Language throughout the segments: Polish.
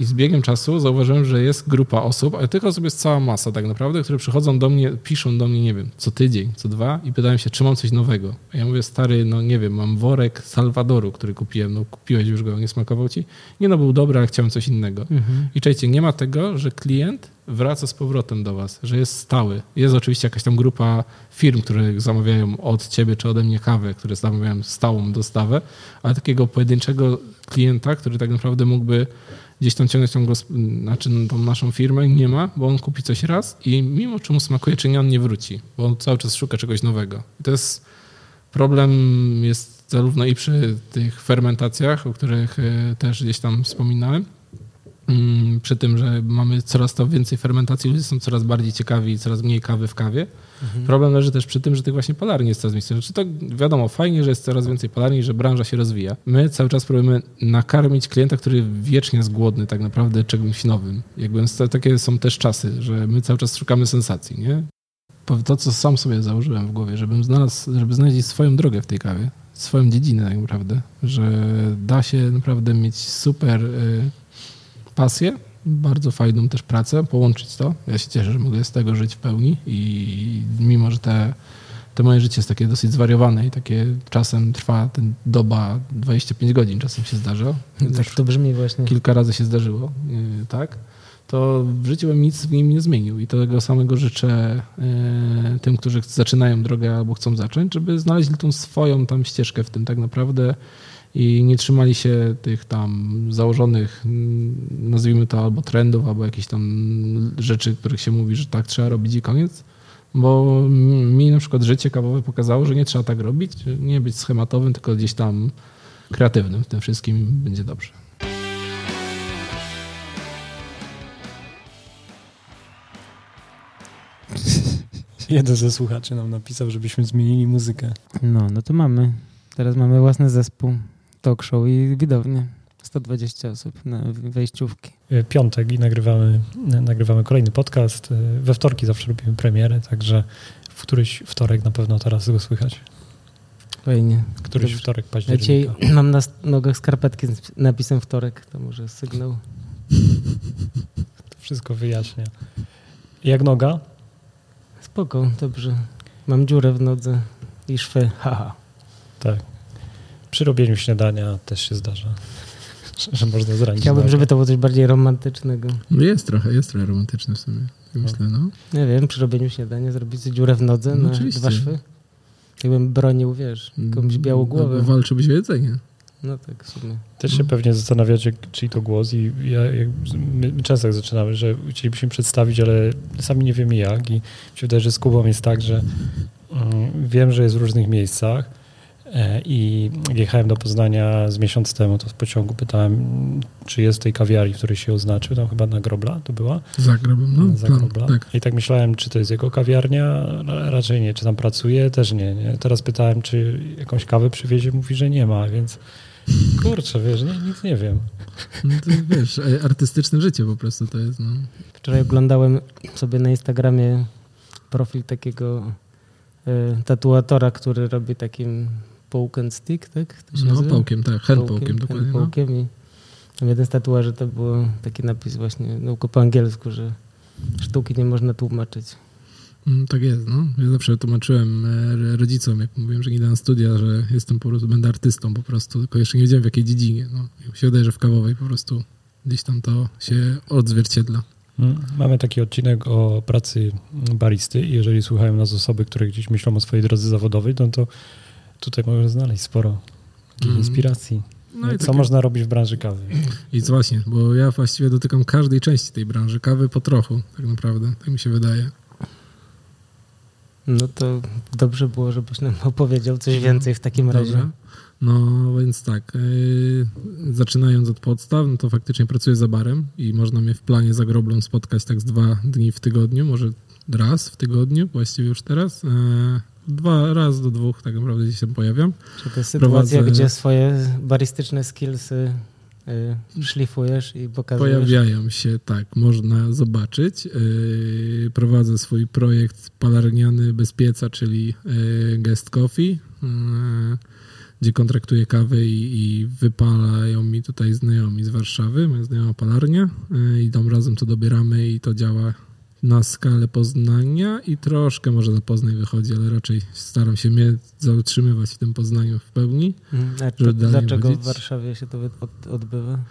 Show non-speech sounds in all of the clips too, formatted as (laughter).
I z biegiem czasu zauważyłem, że jest grupa osób, ale tych osób jest cała masa tak naprawdę, które przychodzą do mnie, piszą do mnie, nie wiem, co tydzień, co dwa i pytają się, czy mam coś nowego. A ja mówię, stary, no nie wiem, mam worek Salwadoru, który kupiłem, no kupiłeś już go, nie smakował ci? Nie no, był dobry, ale chciałem coś innego. Mhm. I czekajcie, nie ma tego, że klient wraca z powrotem do was, że jest stały. Jest oczywiście jakaś tam grupa firm, które zamawiają od ciebie czy ode mnie kawę, które zamawiają stałą dostawę, ale takiego pojedynczego klienta, który tak naprawdę mógłby gdzieś tam ciągnąć tą, znaczy tą naszą firmę, nie ma, bo on kupi coś raz i mimo czemu smakuje, czy nie, on nie wróci, bo on cały czas szuka czegoś nowego. I to jest problem jest zarówno i przy tych fermentacjach, o których e, też gdzieś tam wspominałem, przy tym, że mamy coraz to więcej fermentacji, ludzie są coraz bardziej ciekawi, coraz mniej kawy w kawie. Mhm. Problem leży też przy tym, że tych właśnie palarni jest coraz więcej. Znaczy to wiadomo, fajnie, że jest coraz więcej palarni, że branża się rozwija. My cały czas próbujemy nakarmić klienta, który wiecznie jest głodny tak naprawdę czymś nowym. Jakby takie są też czasy, że my cały czas szukamy sensacji, nie? To, co sam sobie założyłem w głowie, żebym znalazł, żeby znaleźć swoją drogę w tej kawie, swoją dziedzinę tak naprawdę, że da się naprawdę mieć super... Y pasję, bardzo fajną też pracę, połączyć to. Ja się cieszę, że mogę z tego żyć w pełni i mimo, że te, te moje życie jest takie dosyć zwariowane i takie czasem trwa ten doba 25 godzin, czasem się zdarza. Tak to brzmi właśnie. Kilka razy się zdarzyło, y, tak? To w życiu bym nic w nim nie zmienił i tego samego życzę y, tym, którzy zaczynają drogę albo chcą zacząć, żeby znaleźli tą swoją tam ścieżkę w tym tak naprawdę i nie trzymali się tych tam założonych, nazwijmy to albo trendów, albo jakichś tam rzeczy, których się mówi, że tak trzeba robić i koniec. Bo mi na przykład życie kawowe pokazało, że nie trzeba tak robić, nie być schematowym, tylko gdzieś tam kreatywnym w tym wszystkim będzie dobrze. (laughs) Jeden ze słuchaczy nam napisał, żebyśmy zmienili muzykę. No, no to mamy. Teraz mamy własny zespół talk show i widownie. 120 osób na wejściówki. E, piątek i nagrywamy, nagrywamy kolejny podcast. E, we wtorki zawsze robimy premierę, także w któryś wtorek na pewno teraz go słychać. Fajnie. Któryś Dobrze. wtorek października. Ja (clears throat) mam na nogach skarpetki z napisem wtorek, to może sygnał. (laughs) To wszystko wyjaśnia. Jak noga? Spoko, dobrze. Mam dziurę w nodze i szwy, haha. Tak. Przy robieniu śniadania też się zdarza, że można zranić. Chciałbym, żeby to było coś bardziej romantycznego. No jest trochę, jest trochę romantyczne w sumie. Tak myślę, no. Nie wiem, przy robieniu śniadania zrobić sobie dziurę w nodze no, na oczywiście. dwa szwy. Jakbym bronił, wiesz, jakąś mm, białą głowę. No, walczyłbyś o jedzenie. No tak, w sumie. Też się pewnie zastanawiacie, czyj to głos i ja, jak, my, my często tak zaczynamy, że chcielibyśmy przedstawić, ale sami nie wiemy jak i mi się wydaje, że z Kubą jest tak, że um, wiem, że jest w różnych miejscach, E, I jechałem do Poznania z miesiąc temu, to w pociągu pytałem, czy jest w tej kawiarni, w której się oznaczył, tam chyba na Grobla to była? Za Groblem, no. Za Grobla. Tak. I tak myślałem, czy to jest jego kawiarnia, raczej nie. Czy tam pracuje? Też nie, nie. Teraz pytałem, czy jakąś kawę przywiezie, mówi, że nie ma, więc kurczę, wiesz, nie, nic nie wiem. No to wiesz, e, artystyczne życie po prostu to jest, no. Wczoraj oglądałem sobie na Instagramie profil takiego y, tatuatora, który robi takim poke and stick, tak? To się no, nazywa? połkiem, tak, hand połkiem, dokładnie. Hand no. i tam jeden z tatuaży to był taki napis właśnie, no po angielsku, że sztuki nie można tłumaczyć. Mm, tak jest, no. Ja zawsze tłumaczyłem e, rodzicom, jak mówiłem, że nie idę na studia, że jestem po prostu, będę artystą po prostu, tylko jeszcze nie wiedziałem w jakiej dziedzinie. No. I się wydaje, że w kawowej po prostu gdzieś tam to się odzwierciedla. Mm, mamy taki odcinek o pracy baristy i jeżeli słuchają nas osoby, które gdzieś myślą o swojej drodze zawodowej, no to tutaj można znaleźć sporo mm. inspiracji. No Co takie... można robić w branży kawy? (clears throat) I właśnie, bo ja właściwie dotykam każdej części tej branży kawy po trochu, tak naprawdę, tak mi się wydaje. No to dobrze było, żebyś nam (laughs) opowiedział coś więcej w takim Dobrze. razie. No więc tak, yy, zaczynając od podstaw, no to faktycznie pracuję za barem i można mnie w planie za groblą spotkać tak z dwa dni w tygodniu, może raz w tygodniu, właściwie już teraz. Yy, dwa, raz do dwóch tak naprawdę gdzieś się pojawiam. Czy to jest sytuacja, Prowadzę... gdzie swoje baristyczne skillsy y, szlifujesz i pokazujesz? Pojawiają się, tak, można zobaczyć. Y, prowadzę swój projekt palarniany bez pieca, czyli y, Guest Coffee. gdzie kontraktuję kawę i, i wypalają mi tutaj znajomi z Warszawy, moja znajoma palarnia i tam razem to dobieramy i to działa na skalę Poznania i troszkę może na Poznań wychodzi, ale raczej staram się mnie zatrzymywać w tym Poznaniu w pełni. To, dalej dlaczego wodzić? w Warszawie się to odbywa?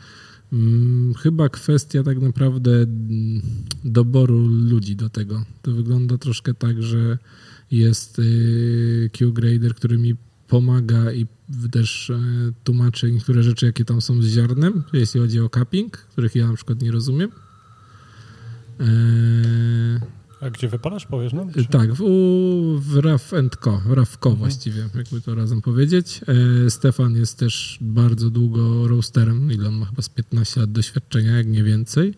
Mm, Chyba kwestia tak naprawdę mm, doboru ludzi do tego. To wygląda troszkę tak, że jest y, Q-grader, który mi pomaga i też e, tłumaczy niektóre rzeczy, jakie tam są z ziarnem, jeśli chodzi o cupping, których ja na przykład nie rozumiem. A gdzie wypalasz, powiesz nam? Y, Tak, w, w RAF Co, w RAF Co Mhm. właściwie, jakby to razem powiedzieć. E, Stefan jest też bardzo długo roasterem, ile on ma chyba z 15 lat doświadczenia, jak nie więcej.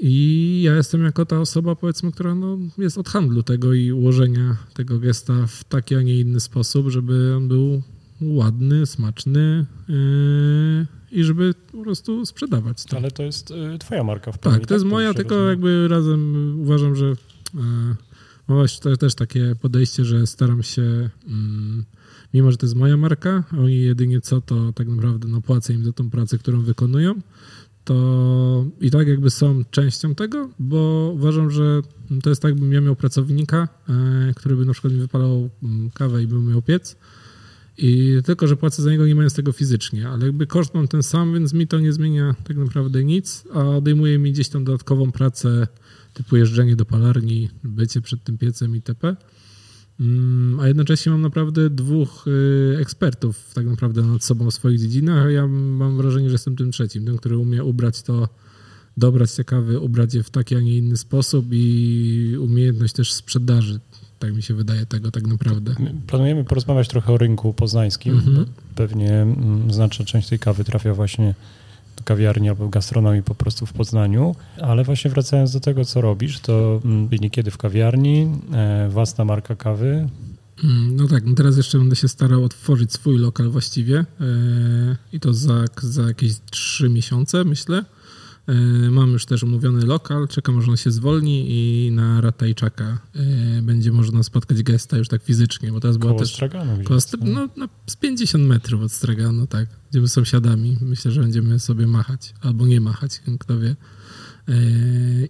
I ja jestem jako ta osoba, powiedzmy, która no, jest od handlu tego i ułożenia tego gesta w taki, a nie inny sposób, żeby on był ładny, smaczny yy, i żeby po prostu sprzedawać to. Ale to jest y, twoja marka w pełni, Tak, to jest moja, Dobrze tylko rozumiem. jakby razem uważam, że e, mam właśnie też takie podejście, że staram się, mm, mimo że to jest moja marka, a oni jedynie co, to tak naprawdę no, płacę im za tą pracę, którą wykonują, to i tak jakby są częścią tego, bo uważam, że to jest tak, jakbym ja miał pracownika, e, który by na przykład mi wypalał mm, kawę i bym miał piec, i tylko, że płacę za niego nie mając tego fizycznie, ale jakby koszt mam ten sam, więc mi to nie zmienia tak naprawdę nic, a odejmuje mi gdzieś tam dodatkową pracę typu jeżdżenie do palarni, bycie przed tym piecem itp. Mm, A jednocześnie mam naprawdę dwóch y, ekspertów tak naprawdę nad sobą w swoich dziedzinach, a ja mam wrażenie, że jestem tym trzecim, tym, który umie ubrać to, dobrać te kawy, ubrać je w taki, a nie inny sposób i umiejętność też sprzedaży, tak mi się wydaje tego tak naprawdę. My Planujemy porozmawiać trochę o rynku poznańskim. Mhm. Pewnie mm, znaczna część tej kawy trafia właśnie do kawiarni albo gastronomii po prostu w Poznaniu. Ale właśnie wracając do tego, co robisz, to mm, niekiedy w kawiarni, e, własna marka kawy. Mm, No tak, no teraz jeszcze będę się starał otworzyć swój lokal właściwie e, i to za, za jakieś trzy miesiące, myślę. E, Mam już też umówiony lokal, czekam, aż on się zwolni i na Ratajczaka e, będzie można spotkać gesta już tak fizycznie, bo teraz była Koło też Straganu. koło, Str- no, no, z 50 metrów od Straganu, tak. Będziemy sąsiadami, myślę, że będziemy sobie machać, albo nie machać, kto wie. E,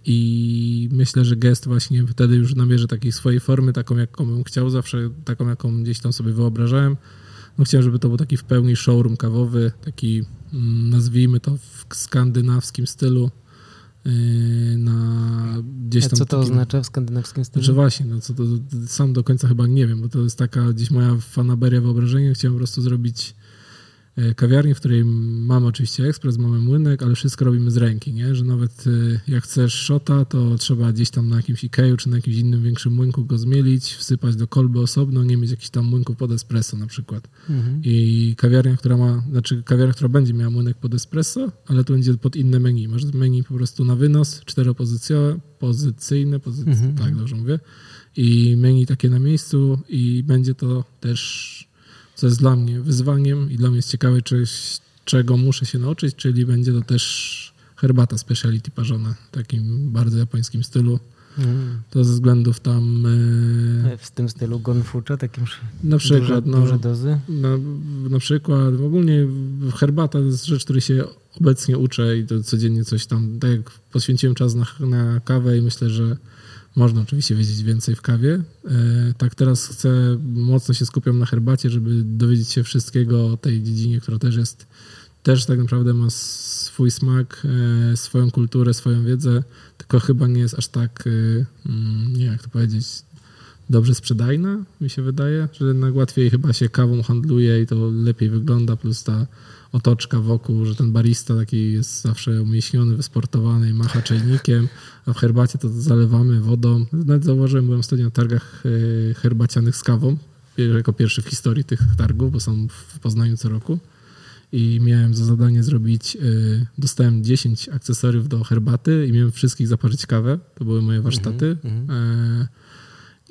I myślę, że gest właśnie wtedy już nabierze takiej swojej formy, taką jaką bym chciał zawsze, taką jaką gdzieś tam sobie wyobrażałem. No chciałem, żeby to był taki w pełni showroom kawowy, taki mm, nazwijmy to w skandynawskim stylu. e, Na gdzieś A tam co to takim- oznacza w skandynawskim stylu? znaczy właśnie, no co to, sam do końca chyba nie wiem, bo to jest taka gdzieś moja fanaberia wyobrażenia. Chciałem po prostu zrobić e, kawiarnię, w której mamy oczywiście ekspres, mamy młynek, ale wszystko robimy z ręki, nie? Że nawet e, jak chcesz szota, to trzeba gdzieś tam na jakimś Ikeju czy na jakimś innym większym młynku go zmielić, wsypać do kolby osobno, nie mieć jakichś tam młynków pod espresso na przykład. Mhm. I kawiarnia, która ma, znaczy kawiarnia, która będzie miała młynek pod espresso, ale to będzie pod inne menu. Masz menu po prostu na wynos, czteropozycyjne, pozycyjne, pozy... Mhm. tak dobrze mówię. I menu takie na miejscu i będzie to też, co jest dla mnie wyzwaniem i dla mnie jest ciekawe, coś, czego muszę się nauczyć, czyli będzie to też herbata speciality parzona w takim bardzo japońskim stylu. Mhm. To ze względów tam e, W tym stylu gonfucha, takim na przykład duże, no, duże dozy? na, na przykład ogólnie herbata to jest rzecz, której się obecnie uczę i to codziennie coś tam, tak jak poświęciłem czas na, na kawę i myślę, że można oczywiście wiedzieć więcej w kawie. E, tak teraz chcę, mocno się skupiam na herbacie, żeby dowiedzieć się wszystkiego o tej dziedzinie, która też jest, też tak naprawdę ma swój smak, e, swoją kulturę, swoją wiedzę, tylko chyba nie jest aż tak, e, mm, nie jak to powiedzieć, dobrze sprzedajna, mi się wydaje, że jednak łatwiej chyba się kawą handluje i to lepiej wygląda, plus ta otoczka wokół, że ten barista taki jest zawsze umieśniony, wysportowany i macha czajnikiem, a w herbacie to zalewamy wodą. Nawet zauważyłem, byłem ostatnio na targach e, herbacianych z kawą, jako pierwszy w historii tych targów, bo są w Poznaniu co roku i miałem za zadanie zrobić, e, dostałem 10 akcesoriów do herbaty i miałem wszystkich zaparzyć kawę, to były moje warsztaty. Mhm, E,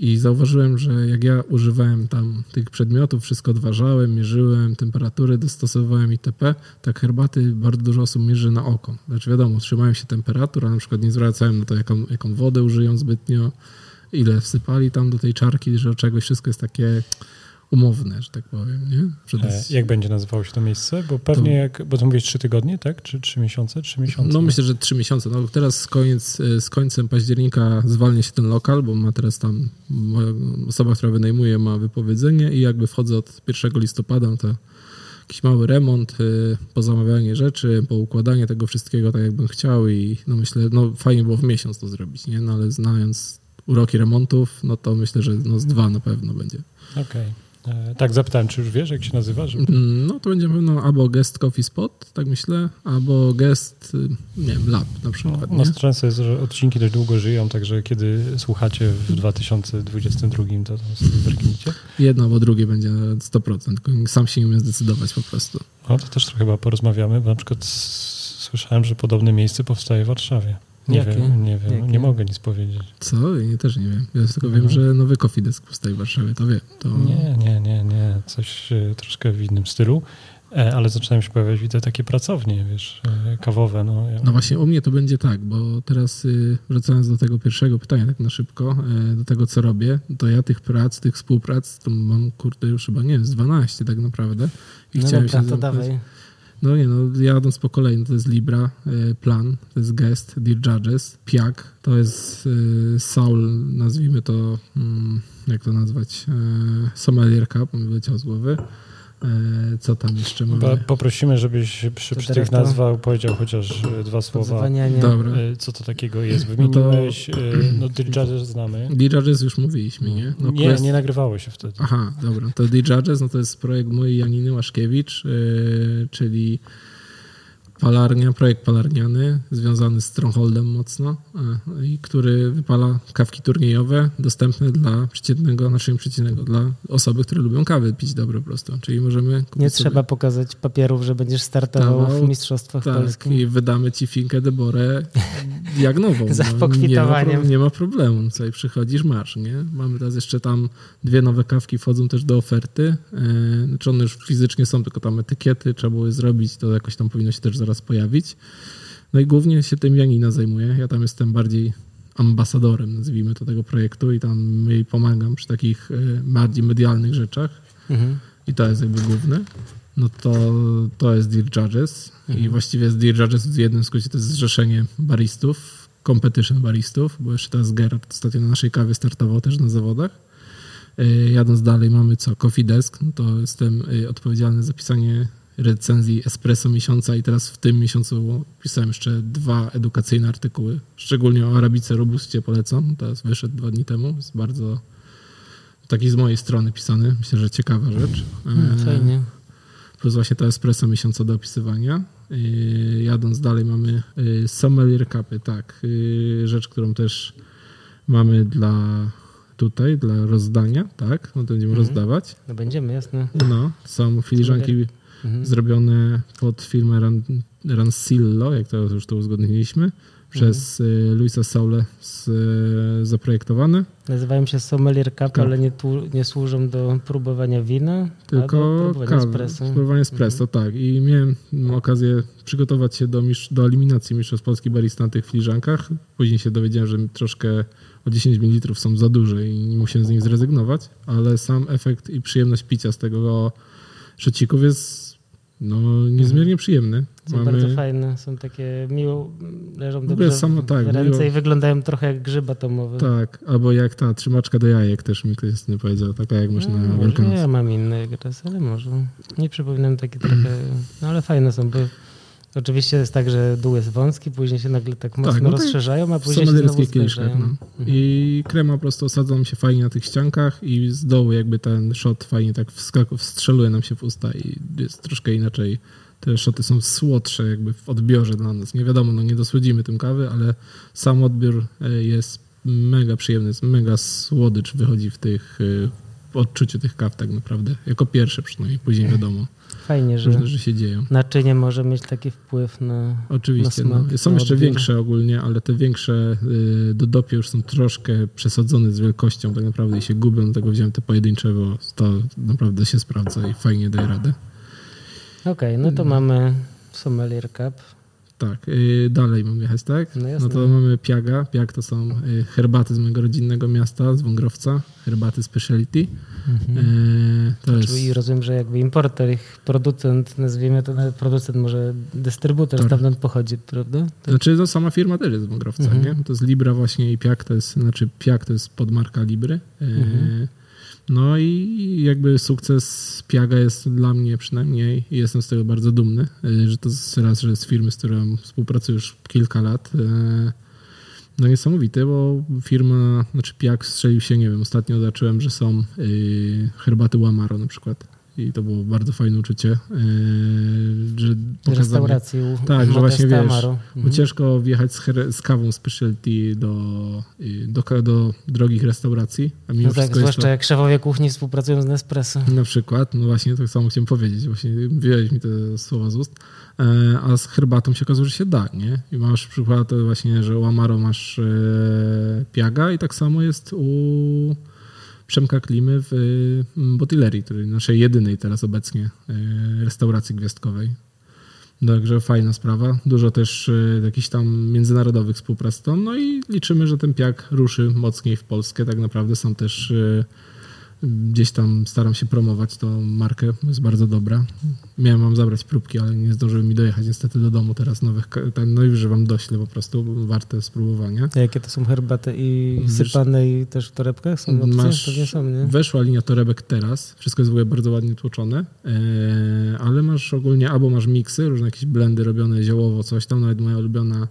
I zauważyłem, że jak ja używałem tam tych przedmiotów, wszystko odważałem, mierzyłem temperatury, dostosowywałem itp., tak herbaty bardzo dużo osób mierzy na oko. Znaczy wiadomo, trzymają się temperatur, ale na przykład nie zwracałem na to, jaką, jaką wodę użyją zbytnio, ile wsypali tam do tej czarki, że czegoś wszystko jest takie umowne, że tak powiem. Nie? To E, Jak będzie nazywało się to miejsce? Bo pewnie jak, bo to mówisz trzy tygodnie, tak? Czy trzy miesiące? Trzy miesiące. No myślę, że trzy miesiące. No teraz z, koniec, z końcem października zwalnia się ten lokal, bo ma teraz tam osoba, która wynajmuje, ma wypowiedzenie i jakby wchodzę od 1 listopada, to jakiś mały remont, y, pozamawianie rzeczy, poukładanie tego wszystkiego tak jakbym chciał i no myślę, no fajnie było w miesiąc to zrobić, nie? No ale znając uroki remontów, no to myślę, że no z dwa na pewno będzie. Okej. E, Tak, zapytałem, czy już wiesz, jak się nazywa? Żeby... Mm, No to będzie pewno albo guest coffee spot, tak myślę, albo guest, y, nie wiem, lab na No, przykład, u nas często jest, że odcinki dość długo żyją, także kiedy słuchacie w 2022, to tam sobie zerknijcie. Jedno albo drugie będzie na 100%, tylko sam się nie umiem zdecydować po prostu. No to też trochę chyba porozmawiamy, bo na przykład słyszałem, że podobne miejsce powstaje w Warszawie. Nie Jakie? wiem, nie wiem, Jakie? nie mogę nic powiedzieć. Co? Ja też nie wiem. Ja tylko wiem, że nowy Coffee Desk powstaje w Warszawie, to wiem. To... Nie, nie, nie, nie, coś e, troszkę w innym stylu, E, ale zaczynają się pojawiać, widzę, takie pracownie, wiesz, e, kawowe. No, ja- No właśnie u mnie to będzie tak, bo teraz y, wracając do tego pierwszego pytania tak na szybko, do tego co robię, to ja tych prac, tych współprac, to mam kurde już chyba, nie wiem, z 12 tak naprawdę. I No chciałem dobra, się to zamknąć- dawaj. No nie no, jadąc po kolei, no to jest Libra, y, Plan, to jest Guest, Dear Judges, Piak, to jest y, Soul, nazwijmy to, mm, jak to nazwać, y, Sommelier Cup, mi wyleciał z głowy. Y, Co tam jeszcze mamy? Poprosimy, żebyś przy, To przy tych to- nazwach powiedział chociaż e, dwa słowa. Dobra. E, Co to takiego jest? No to- Wymieniłeś, e, no Dirjadges znamy. Dear Judges już mówiliśmy, nie? No, nie, Quest- nie nagrywało się wtedy. Aha, dobra. To The Judges, no to jest projekt mojej Janiny Łaszkiewicz, czyli palarnia, projekt palarniany, związany z Strongholdem mocno, yy, i który wypala kawki turniejowe, dostępne dla przeciętnego, znaczy nie przeciętnego, dla osoby, które lubią kawy pić dobre po prostu. Czyli możemy Nie trzeba pokazać papierów, że będziesz startował w Mistrzostwach tak, Polskich. i wydamy ci Finkę de Borę jak nową. (laughs) Za nie, ma, pokwitowaniem. pro- nie ma problemu. Tutaj przychodzisz, masz, nie? Mamy teraz jeszcze tam dwie nowe kawki wchodzą też do oferty. Yy, Znaczy one już fizycznie są, tylko tam etykiety trzeba było je zrobić, to jakoś tam powinno się też zaraz pojawić. No i głównie się tym Janina zajmuje. Ja tam jestem bardziej ambasadorem, nazwijmy to, tego projektu i tam jej pomagam przy takich yy, bardziej medialnych rzeczach Mhm. i to jest jakby główne, no to to jest Dear Judges i właściwie z Dear Judges w jednym skrócie to jest zrzeszenie baristów, competition baristów, bo jeszcze teraz Gerard ostatnio na naszej kawie startował też na zawodach. Yy, Jadąc dalej mamy co? Coffee Desk, no to jestem yy, odpowiedzialny za pisanie recenzji Espresso miesiąca i teraz w tym miesiącu pisałem jeszcze dwa edukacyjne artykuły, szczególnie o Arabice Robustie polecam, teraz wyszedł dwa dni temu, jest bardzo taki z mojej strony pisany, myślę, że ciekawa rzecz. Hmm, E, Fajnie. Plus właśnie to espresso miesiąca do opisywania. Yy, Jadąc dalej mamy yy, sommelier cupy, tak. Rzecz, którą też mamy dla tutaj, dla rozdania, tak. No to będziemy Mhm. rozdawać. No będziemy, jasne. No, są filiżanki Mhm. zrobione pod firmę Ran, Rancillo, jak to już to uzgodniliśmy, przez yy, Luisa Saule z, yy, zaprojektowane. Nazywają się Sommelier Cup, Cup. ale nie, tu, nie służą do próbowania wina, Tylko próbowania kawy, espresso. spróbowanie espresso, tak. I miałem okazję przygotować się do, do eliminacji Mistrzostw Polski Barista na tych filiżankach. Później się dowiedziałem, że troszkę o 10 ml są za duże i musiałem z nich zrezygnować, ale sam efekt i przyjemność picia z tego szocików jest no, niezmiernie przyjemny. Są bardzo fajne, są takie miło, leżą ogóle dobrze samo w tak, ręce miło- i wyglądają trochę jak grzyb atomowy. Tak, albo jak ta trzymaczka do jajek też mi ktoś nie powiedział, taka jak masz No, na Wielkanoc. ja mam inny teraz, ale może. Nie przypominam takie trochę, no ale fajne są, bo oczywiście jest tak, że dół jest wąski, później się nagle tak mocno no to rozszerzają, a później się znowu. No. I krema po prostu osadza nam się fajnie na tych ściankach i z dołu jakby ten shot fajnie tak wstrzeluje nam się w usta i jest troszkę inaczej. Te szoty są słodsze jakby w odbiorze dla nas. Nie wiadomo, no nie dosłodzimy tym kawy, ale sam odbiór e, jest mega przyjemny, jest mega słodycz wychodzi w tych e, w odczuciu tych kaw tak naprawdę. Jako pierwsze przynajmniej, później wiadomo, Fajnie, że różne się dzieją. naczynie może mieć taki wpływ na... Oczywiście. na smak, no. Są na jeszcze odbiór. większe ogólnie, ale te większe y, do dopie już są troszkę przesadzone z wielkością tak naprawdę i się gubią, dlatego wziąłem te pojedyncze, bo to naprawdę się sprawdza i fajnie daje radę. Okej, no to mamy Sommelier Cup. Tak. Y, dalej mamy jechać, tak? No jasne. to mamy Piaga. Piag to są y, herbaty z mojego rodzinnego miasta, z Wągrowca. Herbaty speciality. Mhm. Y, To jest... Czyli rozumiem, że jakby importer, ich producent, nazwijmy to nawet producent, może dystrybutor Tak. stamtąd pochodzi, prawda? Tak. Znaczy to sama firma też jest z Wągrowca, Mhm. nie? To jest Libra właśnie i Piak to jest, znaczy Piak to jest podmarka Libry. Mhm. No i jakby sukces Piaga jest dla mnie przynajmniej i jestem z tego bardzo dumny, e, że to jest raz, że z firmy, z którą współpracuję już kilka lat. e, No niesamowite, bo firma, znaczy Piak strzelił się, nie wiem, ostatnio zobaczyłem, że są y, herbaty Łamaro na przykład. I to było bardzo fajne uczucie, y, że restauracji u Tak, że właśnie wiesz, Amaro. bo Mhm. ciężko wjechać z, z kawą specialty do, do, do drogich restauracji, a mimo No tak, zwłaszcza to, jak szefowie kuchni współpracują z Nespresso. na przykład, no właśnie tak samo chciałem powiedzieć, właśnie wyjąłeś mi te słowa z ust, e, a z herbatą się okazuje, że się da, nie? I masz przykład to właśnie, że u Amaro masz e, piaga i tak samo jest u Przemka Klimy w y, Botilerii, której naszej jedynej teraz obecnie y, restauracji gwiazdkowej. Także fajna sprawa. Dużo też y, jakichś tam międzynarodowych współprac. No i liczymy, że ten piak ruszy mocniej w Polskę. Tak naprawdę są też gdzieś tam staram się promować tą markę, jest bardzo dobra. Miałem wam zabrać próbki, ale nie zdążyły mi dojechać niestety do domu teraz nowych. ten- No i że wam doślę po prostu, warte spróbowania. A Jakie to są herbaty i sypane i też w torebkach? Są opcje? Masz, Pewnie są, nie? weszła linia torebek teraz, wszystko jest w ogóle bardzo ładnie tłoczone, e, ale masz ogólnie, albo masz miksy, różne jakieś blendy robione ziołowo, coś tam, nawet moja ulubiona,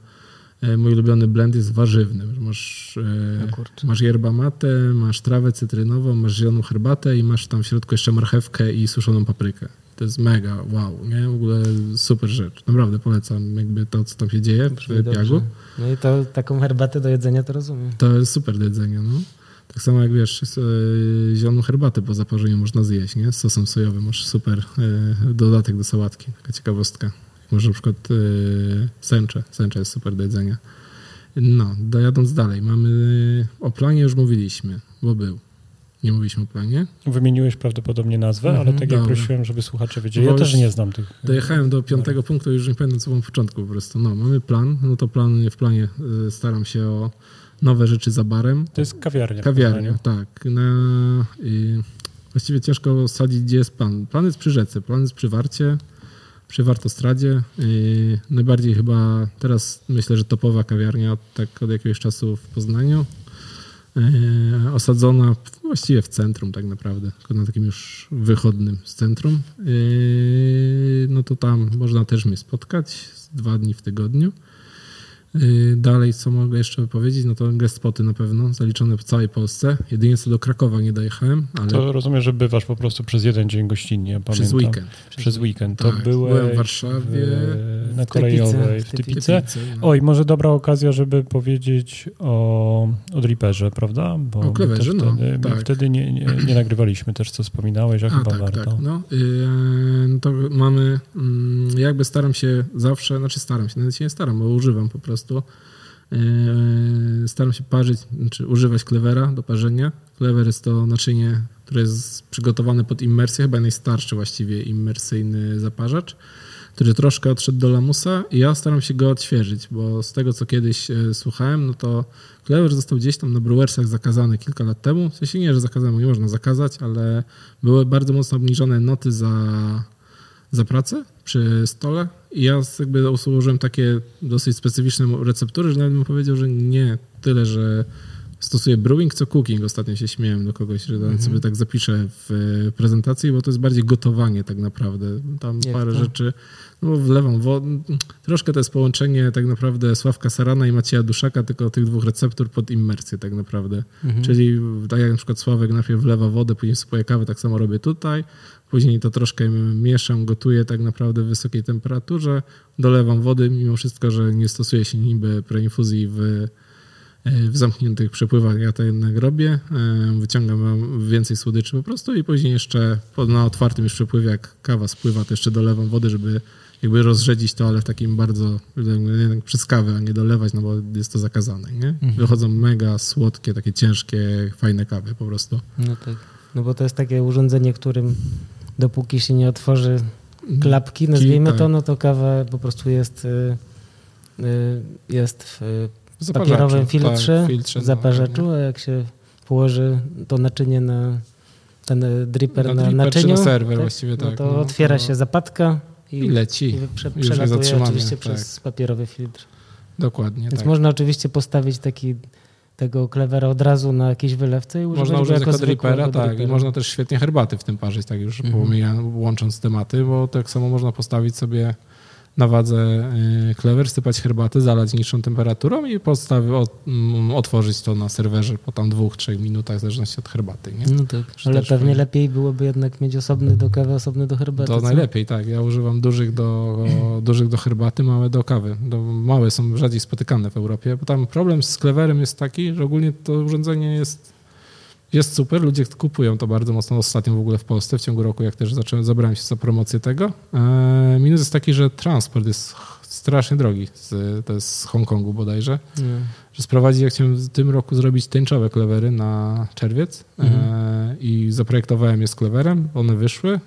mój ulubiony blend jest warzywny, masz, e, O kurczę. masz yerba mate, masz trawę cytrynową, masz zieloną herbatę i masz tam w środku jeszcze marchewkę i suszoną paprykę. To jest mega, wow, nie? W ogóle super rzecz. Naprawdę polecam jakby to, co tam się dzieje Brzmi w dobrze. Piagu. No i to taką herbatę do jedzenia to rozumiem. To jest super do jedzenia, no. Tak samo jak wiesz, e, zieloną herbatę po zaparzeniu można zjeść, nie? Z sosem sojowym masz super e, dodatek do sałatki. Taka ciekawostka. Może na przykład e, sęcze. Sęcze jest super do jedzenia. No, dojadąc dalej. Mamy, o planie już mówiliśmy, bo był. Nie mówiliśmy o planie. Wymieniłeś prawdopodobnie nazwę, Mhm, ale tak jak dobra. prosiłem, żeby słuchacze wiedzieli, ja też nie znam tych. Dojechałem do piątego punktu, już nie pamiętam co było na początku po prostu. No, mamy plan, no to plan, w planie e, staram się o nowe rzeczy za barem. To jest kawiarnia. w Kawiarnia, tak. Na, y, właściwie ciężko sadzić, gdzie jest plan. Plan jest przy rzece, plan jest przy Warcie, przy Wartostradzie. Najbardziej chyba teraz myślę, że topowa kawiarnia od, tak od jakiegoś czasu w Poznaniu. Y, osadzona właściwie w centrum tak naprawdę, tylko na takim już wychodnym z centrum. Y, no to tam można też mnie spotkać dwa dni w tygodniu. Yy, Dalej, co mogę jeszcze powiedzieć, no to guest spoty na pewno, zaliczone w całej Polsce. Jedynie co do Krakowa nie dojechałem, ale To rozumiem, że bywasz po prostu przez jeden dzień gościnnie, przez pamiętam. weekend. Przez weekend. To Tak, byłem w Warszawie, w, na w kolejowej, w Typice. No. Oj, może dobra okazja, żeby powiedzieć o, o Driperze, prawda? Bo O Klewerze, my no, wtedy, tak. wtedy nie, nie, nie nagrywaliśmy też, co wspominałeś, a, A, chyba tak, warto. tak. No, yy, to mamy, mm, jakby staram się zawsze, znaczy staram się, nawet się nie staram, bo używam po prostu. Yy, Staram się parzyć, znaczy używać klewera do parzenia. Klewer jest to naczynie, które jest przygotowane pod immersję, chyba najstarszy właściwie immersyjny zaparzacz, który troszkę odszedł do lamusa i ja staram się go odświeżyć, bo z tego co kiedyś e, słuchałem, no to klewer został gdzieś tam na brewersach zakazany kilka lat temu. W sensie nie, że zakazano, nie można zakazać, ale były bardzo mocno obniżone noty za, za pracę przy stole i ja jakby ułożyłem takie dosyć specyficzne receptury, że nawet bym powiedział, że nie tyle, że stosuję brewing, co cooking. Ostatnio się śmiałem do kogoś, że nawet sobie tak zapiszę w e, prezentacji, bo to jest bardziej gotowanie tak naprawdę. Tam Jak parę to? rzeczy, no wlewam wodę. Troszkę to jest połączenie tak naprawdę Sławka Sarana i Macieja Duszaka, tylko tych dwóch receptur pod immersję tak naprawdę. Mhm. Czyli tak jak na przykład Sławek najpierw wlewa wodę, później sypuje kawę, tak samo robię tutaj. Później to troszkę mieszam, gotuję tak naprawdę w wysokiej temperaturze. Dolewam wody, mimo wszystko, że nie stosuje się niby preinfuzji w, w zamkniętych przepływach. Ja to jednak robię. E, Wyciągam więcej słodyczy po prostu i później jeszcze na otwartym już przepływie, jak kawa spływa, to jeszcze dolewam wody, żeby jakby rozrzedzić to, ale w takim bardzo jednak przez kawę, a nie dolewać, no bo jest to zakazane. Nie? Wychodzą mega słodkie, takie ciężkie, fajne kawy po prostu. No tak. No bo to jest takie urządzenie, którym dopóki się nie otworzy klapki, nazwijmy tak. to, no to kawa po prostu jest y, y, jest w papierowym filtrze, tak, filtrze, no, zaparzaczu, a jak się położy to naczynie na ten dripper Na dripper czy naczyniu, na serwer właściwie, no tak, to no, otwiera się zapadka i, I leci. i prze, przelatuje oczywiście tak. przez papierowy filtr. Dokładnie, Więc tak. można oczywiście postawić taki tego klewera od razu na jakiejś wylewce i używać Można go używać jako dripera, tak. I można też świetnie herbaty w tym parzyć, tak już Mhm. pomija- łącząc tematy, bo tak samo można postawić sobie na wadze y, klewer, sypać herbatę, zalać niższą temperaturą i postawi, od, mm, otworzyć to na serwerze po tam dwóch, trzech minutach, w zależności od herbaty. Nie? No tak, ale pewnie fajnie. lepiej byłoby jednak mieć osobny do kawy, osobny do herbaty. To co? najlepiej, tak. Ja używam dużych do, (clears throat) dużych do herbaty, małe do kawy. Do, małe są rzadziej spotykane w Europie, bo tam problem z klewerem jest taki, że ogólnie to urządzenie jest, jest super, ludzie kupują to bardzo mocno ostatnio w ogóle w Polsce, w ciągu roku, jak też zacząłem, zabrałem się za promocję tego. E, minus jest taki, że transport jest strasznie drogi, z, to jest z Hongkongu bodajże, Nie. że sprowadzić, jak chciałem w tym roku zrobić tęczowe klewery na czerwiec e, i zaprojektowałem je z klewerem, one wyszły, e,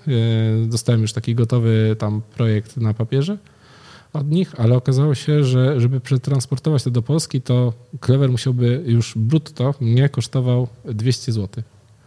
dostałem już taki gotowy tam projekt na papierze od nich, ale okazało się, że żeby przetransportować to do Polski, to klewer musiałby już brutto mnie kosztował 200 zł.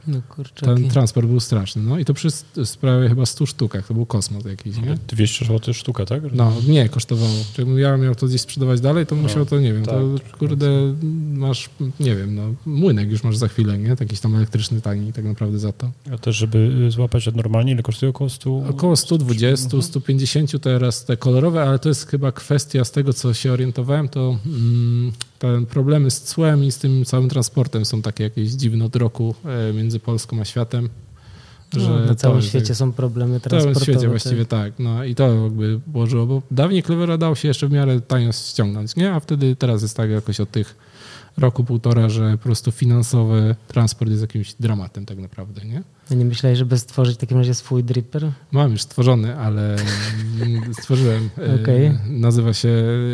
No. Ten transport był straszny. No i to przy sprawie chyba 100 sztukach, to był kosmos jakiś, nie? 200 zł sztuka, tak? No, nie kosztowało. Czyli ja miał to gdzieś sprzedawać dalej, to musiał to, nie wiem, tak. to kurde, masz, nie wiem, no, młynek już masz za chwilę, nie? Jakiś tam elektryczny tani tak naprawdę za to. A też, żeby złapać to normalnie, ile kosztuje około 100? Około 120, 150 teraz te kolorowe, ale to jest chyba kwestia z tego, co się orientowałem, to mm, te problemy z cłem i z tym całym transportem są takie jakieś dziwne od roku e, między Polską a światem. No, na całym świecie jak- są problemy w całym transportowe. świecie właściwie tak. No i to jakby położyło, bo dawniej Clevera dało się jeszcze w miarę tanio ściągnąć, nie? A wtedy teraz jest tak jakoś od tych roku, półtora, że po prostu finansowy transport jest jakimś dramatem tak naprawdę, nie? A nie myślałeś, żeby stworzyć w takim razie swój dripper? Mam już stworzony, ale (laughs) stworzyłem. e, Okej. Nazywa się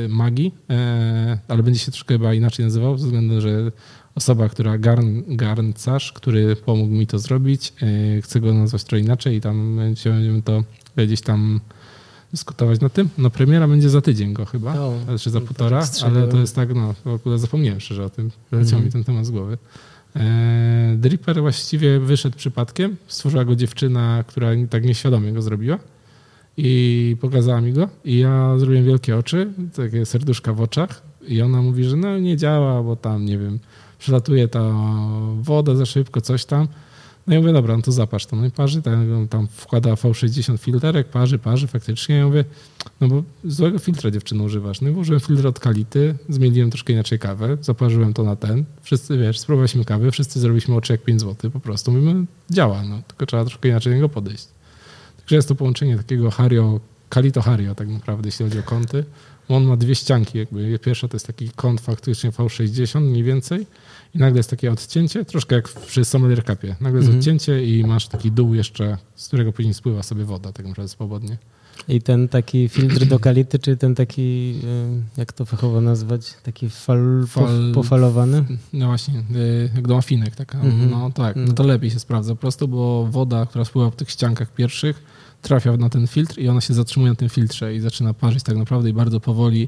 Magi, e, ale będzie się troszkę chyba inaczej nazywał, ze względu, że osoba, która garn, garncarz, który pomógł mi to zrobić, e, chce go nazwać trochę inaczej i tam będziemy to gdzieś tam dyskutować na tym. No premiera będzie za tydzień go chyba, O, znaczy za półtora, tak strzeliłem. ale to jest tak, no w ogóle zapomniałem szczerze o tym, leciał Mhm. mi ten temat z głowy. E, Dripper właściwie wyszedł przypadkiem. Stworzyła go dziewczyna, która tak nieświadomie go zrobiła i pokazała mi go. I ja zrobiłem wielkie oczy, takie serduszka w oczach. I ona mówi, że no nie działa, bo tam, nie wiem, przelatuje ta woda za szybko, coś tam. No i mówię, dobra, no to zapasz to. No i parzy, tam, tam wkłada V60 filterek, parzy, parzy faktycznie. Ja mówię, no bo złego filtra dziewczyno używasz. No i włożyłem filtr od Kality, zmieniłem troszkę inaczej kawę, zaparzyłem to na ten. Wszyscy, wiesz, spróbowaliśmy kawy, wszyscy zrobiliśmy oczy jak 5 zł po prostu. Mówimy, działa, no, tylko trzeba troszkę inaczej do niego podejść. Także jest to połączenie takiego Hario, Kalito Hario tak naprawdę, jeśli chodzi o kąty. On ma dwie ścianki jakby. Pierwsza to jest taki kąt faktycznie V60 mniej więcej i nagle jest takie odcięcie, troszkę jak przy Sommelier Cupie. Nagle jest Mhm. odcięcie i masz taki dół jeszcze, z którego później spływa sobie woda tak naprawdę swobodnie. I ten taki filtr do kality, czy ten taki, y, jak to fachowo nazwać, taki fal, Fal- pof- pofalowany? No właśnie, y, jak do mafinek taka. Mhm. No tak, no Mhm. to lepiej się sprawdza po prostu, bo woda, która spływa po tych ściankach pierwszych, trafia na ten filtr i ona się zatrzymuje na tym filtrze i zaczyna parzyć tak naprawdę i bardzo powoli,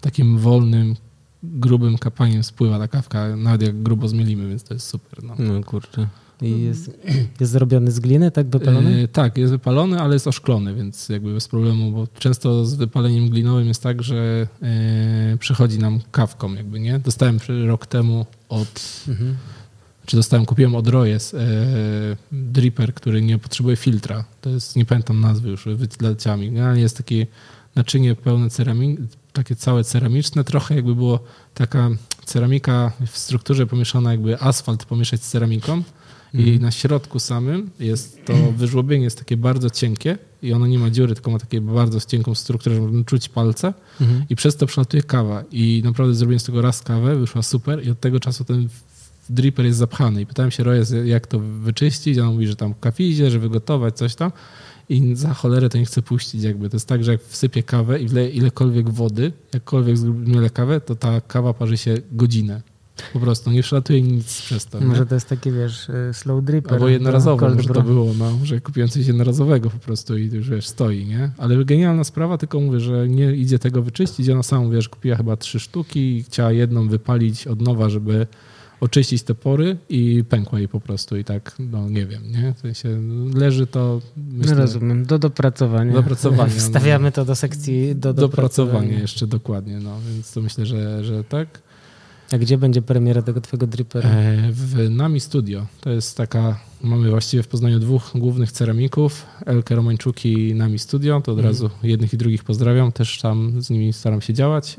takim wolnym, grubym kapaniem spływa ta kawka, nawet jak grubo zmielimy, więc to jest super. No. No kurczę. I jest, jest zrobiony z gliny, tak wypalony? Yy, tak, jest wypalony, ale jest oszklony, więc jakby bez problemu, bo często z wypaleniem glinowym jest tak, że yy, przychodzi nam kawką jakby, nie? Dostałem rok temu od, Mhm. czy dostałem, kupiłem od Royes yy, dripper, który nie potrzebuje filtra. To jest, nie pamiętam nazwy już, wyleciała mi. Generalnie jest takie naczynie pełne ceramiki, takie całe ceramiczne, trochę jakby było taka ceramika w strukturze pomieszana, jakby asfalt pomieszać z ceramiką. I na środku samym jest to (clears throat) wyżłobienie jest takie bardzo cienkie i ono nie ma dziury, tylko ma takie bardzo cienką strukturę, że można czuć palce Mhm. i przez to przelatuje kawa. I naprawdę zrobiłem z tego raz kawę, wyszła super i od tego czasu ten dripper jest zapchany. I pytałem się Royes, jak to wyczyścić, a on mówi, że tam w kafizie, że wygotować coś tam i za cholerę to nie chce puścić jakby. To jest tak, że jak wsypię kawę i wleję ilekolwiek wody, jakkolwiek zmielę kawę, to ta kawa parzy się godzinę. Po prostu nie przelatuje nic przez to. Może nie? to jest taki, wiesz, y, slow dripper. Albo jednorazowo, cold może to było, no, że kupiłem coś jednorazowego po prostu i już wiesz, stoi, nie? Ale genialna sprawa, tylko mówię, że nie idzie tego wyczyścić. Ona sama, wiesz, kupiła chyba trzy sztuki i chciała jedną wypalić od nowa, żeby oczyścić te pory i pękła jej po prostu i tak, no nie wiem, nie? W sensie leży to, No myślę, rozumiem, do dopracowania. Do dopracowania, no. (laughs) Wstawiamy to do sekcji do dopracowanie dopracowania. jeszcze dokładnie, no, więc to myślę, że, że tak. A gdzie będzie premiera tego twojego drippera? E, W Nami Studio. To jest taka, mamy właściwie w Poznaniu dwóch głównych ceramików, Elkę Romańczuk i Nami Studio, to od Mhm. razu jednych i drugich pozdrawiam, też tam z nimi staram się działać.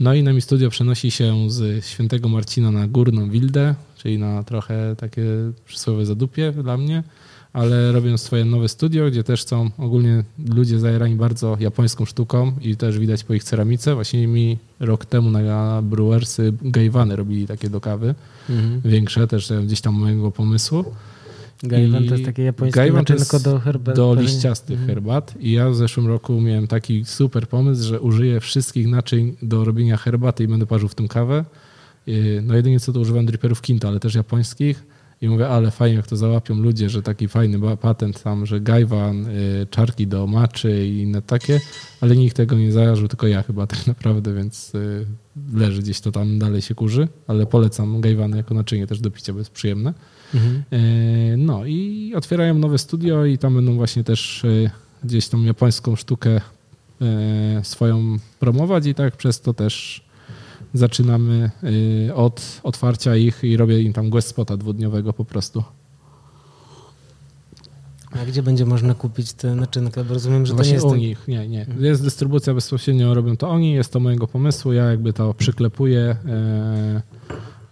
No i Nami Studio przenosi się z Świętego Marcina na Górną Wildę, czyli na trochę takie przysłowie zadupie dla mnie, ale robią swoje nowe studio, gdzie też są ogólnie ludzie zajarani bardzo japońską sztuką i też widać po ich ceramice. Właśnie mi rok temu na Brewersy Gajwany robili takie do kawy, Mhm. większe też gdzieś tam mojego pomysłu. Gajwan I to jest takie japońskie jest do herbat. do liściastych Mhm. herbat i ja w zeszłym roku miałem taki super pomysł, że użyję wszystkich naczyń do robienia herbaty i będę parzył w tym kawę. No jedynie co to używam dripperów Kinto, ale też japońskich i mówię, ale fajnie jak to załapią ludzie, że taki fajny patent tam, że gajwan, yy, czarki do maczy i inne takie, ale nikt tego nie zajarzył, tylko ja chyba tak (laughs) naprawdę, więc yy, leży gdzieś to tam dalej się kurzy, ale polecam gajwany jako naczynie też do picia, bo jest przyjemne. Mhm. E, No i otwierają nowe studio i tam będą właśnie też e, gdzieś tą japońską sztukę e, swoją promować i tak przez to też zaczynamy od otwarcia ich i robię im tam guest spota dwudniowego po prostu. A gdzie będzie można kupić tę naczynkę? Bo rozumiem, że to nie Właśnie jest... u tak- nich, nie, nie. Jest dystrybucja bezpośrednio, robią to oni, jest to mojego pomysłu, ja jakby to przyklepuję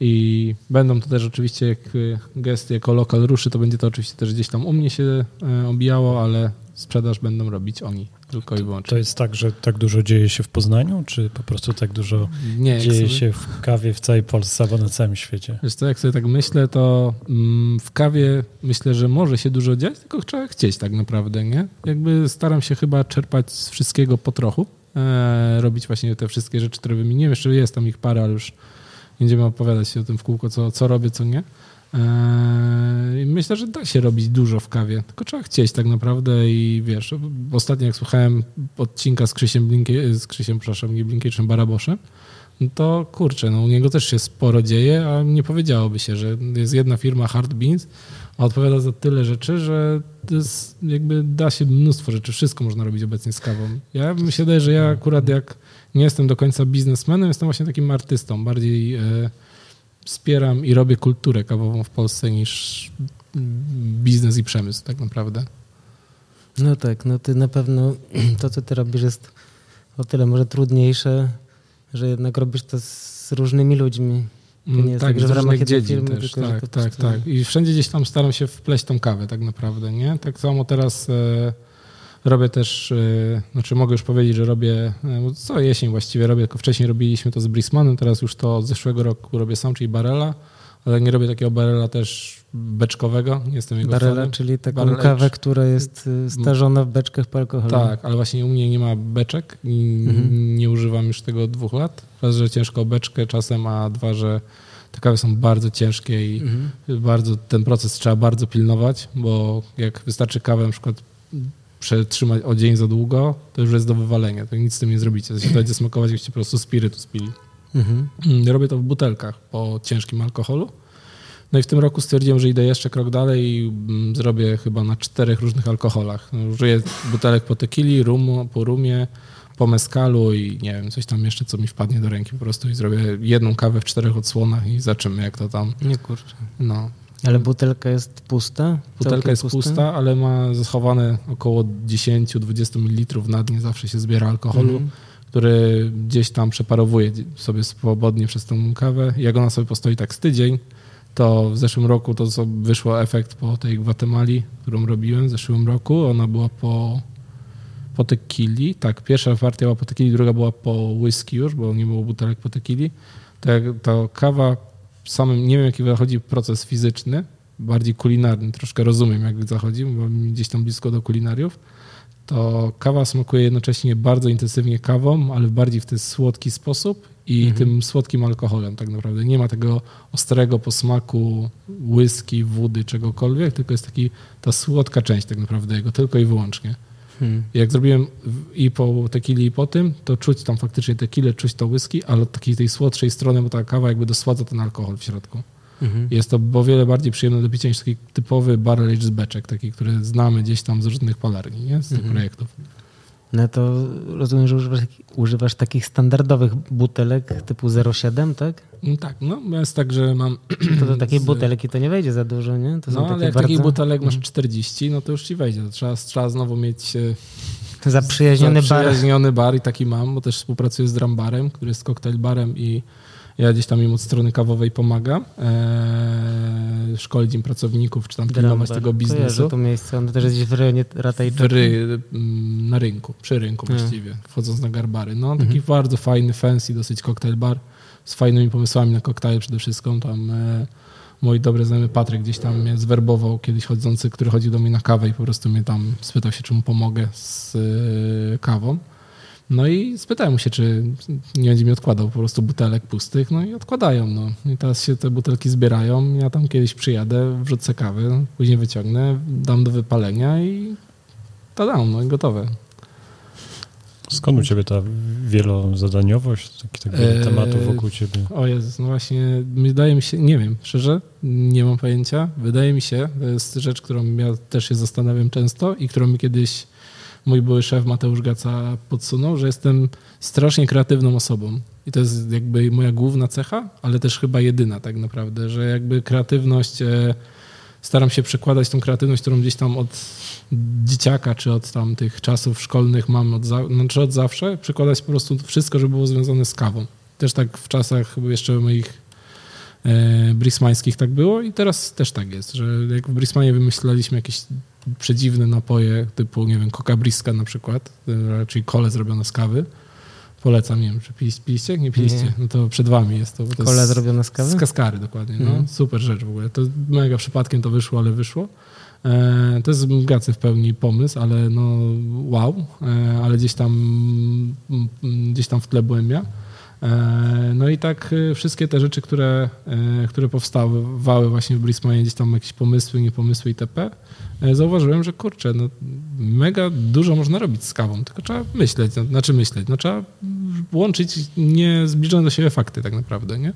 i będą to też oczywiście, jak e, gest jako lokal ruszy, to będzie to oczywiście też gdzieś tam u mnie się e, obijało, ale sprzedaż będą robić oni, tylko i wyłącznie. To jest tak, że tak dużo dzieje się w Poznaniu, czy po prostu tak dużo Nie, dzieje sobie- się w kawie w całej Polsce albo na całym świecie? Wiesz co, jak sobie tak myślę, to mm, w kawie myślę, że może się dużo dziać, tylko trzeba chcieć tak naprawdę, nie? Jakby staram się chyba czerpać z wszystkiego po trochu, e, robić właśnie te wszystkie rzeczy, które wymieniłem. Jeszcze jest tam ich parę, ale już będziemy opowiadać się o tym w kółko, co, co robię, co nie. E, i myślę, że da się robić dużo w kawie, tylko trzeba chcieć tak naprawdę i wiesz, ostatnio jak słuchałem odcinka z Krzysiem, Blinkie, z Krzysiem, przepraszam, nie Blinkiewiczem, Baraboszem, no to kurczę, no u niego też się sporo dzieje, a nie powiedziałoby się, że jest jedna firma Hard Beans, a odpowiada za tyle rzeczy, że jakby da się mnóstwo rzeczy, wszystko można robić obecnie z kawą. Ja mi się wydaje, że ja akurat jak nie jestem do końca biznesmenem, jestem właśnie takim artystą, bardziej e, wspieram i robię kulturę kawową w Polsce niż biznes i przemysł tak naprawdę. No tak, no ty na pewno (clears throat) to, co ty robisz jest o tyle może trudniejsze, że jednak robisz to z różnymi ludźmi. To nie jest tak, że z w ramach jednej firmy, też, tylko że tak, tak, tak. I wszędzie gdzieś tam staram się wpleść tą kawę tak naprawdę, nie? Tak samo teraz e, robię też, e, znaczy mogę już powiedzieć, że robię, e, co jesień właściwie robię, tylko wcześniej robiliśmy to z Brismanem, teraz już to od zeszłego roku robię sam, czyli Barela, ale nie robię takiego Barela też beczkowego, nie jestem jego Barela, fanem. czyli taką kawę, która jest y, starzona w beczkach po alkoholu. Tak, ale właśnie u mnie nie ma beczek i Mhm. nie używam już tego od dwóch lat. Raz, że ciężko beczkę czasem, a dwa, że te kawy są bardzo ciężkie i Mhm. bardzo ten proces trzeba bardzo pilnować, bo jak wystarczy kawę na przykład przetrzymać o dzień za długo, to już jest do wywalenia, to nic z tym nie zrobicie. To się będzie smakować, jakbyście po prostu spirytus pili. Mhm. Robię to w butelkach po ciężkim alkoholu. No i w tym roku stwierdziłem, że idę jeszcze krok dalej i mm, zrobię chyba na czterech różnych alkoholach. No, Użyję butelek po tequili, rumu, po rumie, po mezcalu i nie wiem, coś tam jeszcze, co mi wpadnie do ręki po prostu i zrobię jedną kawę w czterech odsłonach i zobaczymy, jak to tam, Nie kurczę. no. Ale butelka jest pusta? Butelka jest pusta, ale ma schowane około 10-20 ml na dnie zawsze się zbiera alkoholu, Mhm. który gdzieś tam przeparowuje sobie swobodnie przez tą kawę. Jak ona sobie postoi tak z tydzień, to w zeszłym roku to co wyszło efekt po tej Gwatemali, którą robiłem w zeszłym roku. Ona była po, po tequili. Tak, pierwsza partia była po tequili, druga była po whisky już, bo nie było butelek po tequili. To, jak, to kawa samym, nie wiem jaki zachodzi proces fizyczny, bardziej kulinarny, troszkę rozumiem jak zachodzi, bo gdzieś tam blisko do kulinariów. to kawa smakuje jednocześnie bardzo intensywnie kawą, ale bardziej w ten słodki sposób i Mhm. tym słodkim alkoholem tak naprawdę. Nie ma tego ostrego posmaku whisky, wody, czegokolwiek, tylko jest taki ta słodka część tak naprawdę jego, tylko i wyłącznie. Hmm. Jak zrobiłem i po tequili i po tym, to czuć tam faktycznie tequilę, czuć to whisky, ale od takiej tej słodszej strony, bo ta kawa jakby dosładza ten alkohol w środku. Mhm. Jest to o wiele bardziej przyjemne do picia niż taki typowy barrel aged beczek, taki, który znamy gdzieś tam z różnych palarni, nie? z tych Mhm. projektów. No to rozumiem, że używasz, używasz takich standardowych butelek typu 0,7, tak? No tak, no jest tak, że mam... To do takiej z- butelki to nie wejdzie za dużo, nie? To No ale jak bardzo takich butelek masz Mhm. 40, no to już ci wejdzie. Trzeba, trzeba znowu mieć e, zaprzyjaźniony bar. zaprzyjaźniony bar i taki mam, bo też współpracuję z Drambarem, który jest koktajl barem i ja gdzieś tam im od strony kawowej pomagam, e, szkolić im pracowników, czy tam pilnować tego biznesu. Kojarzę to miejsce, ono też jest gdzieś w rejonie W Ratajczaka. ry, mm, na rynku, przy rynku Hmm. właściwie, wchodząc na garbary. No, taki Mhm. bardzo fajny, fancy dosyć koktajl bar z fajnymi pomysłami na koktajl przede wszystkim. Tam e, mój dobry znajomy Patryk gdzieś tam mnie zwerbował kiedyś chodzący, który chodził do mnie na kawę i po prostu mnie tam spytał się, czy mu pomogę z e, kawą. No i spytałem mu się, czy nie będzie mi odkładał po prostu butelek pustych, no i odkładają. No. I teraz się te butelki zbierają. Ja tam kiedyś przyjadę, wrzucę kawę, później wyciągnę, dam do wypalenia i to dam, no i gotowe. Skąd u ciebie ta wielozadaniowość, taki, tak wiele Eee, tematów wokół ciebie? O Jezus, no właśnie, wydaje mi się, nie wiem, szczerze, nie mam pojęcia. Wydaje mi się, to jest rzecz, którą ja też się zastanawiam często i którą mi kiedyś mój były szef Mateusz Gaca podsunął, że jestem strasznie kreatywną osobą. I to jest jakby moja główna cecha, ale też chyba jedyna tak naprawdę, że jakby kreatywność, e, staram się przekładać tą kreatywność, którą gdzieś tam od dzieciaka, czy od tam tych czasów szkolnych mam, od, za, znaczy od zawsze, przekładać po prostu wszystko, żeby było związane z kawą. Też tak w czasach jeszcze moich e, brismańskich tak było i teraz też tak jest, że jak w Brismanie wymyślaliśmy jakieś przedziwne napoje typu, nie wiem, coca briska na przykład, e, czyli kole zrobione z kawy. Polecam, nie wiem, czy piliście? piliście? Nie piliście? Nie. No to przed wami jest to. to Kole jest zrobione z kawy? Z kaskary dokładnie, no. Mhm. Super rzecz w ogóle. To mega przypadkiem to wyszło, ale wyszło. E, to jest gacy w pełni pomysł, ale no wow, e, ale gdzieś tam gdzieś tam w tle byłem ja. E, No i tak e, wszystkie te rzeczy, które, e, które powstawały właśnie w Brismanie, gdzieś tam jakieś pomysły, niepomysły itp., zauważyłem, że kurczę, no mega dużo można robić z kawą, tylko trzeba myśleć, no, znaczy myśleć, no trzeba łączyć niezbliżone do siebie fakty tak naprawdę, nie?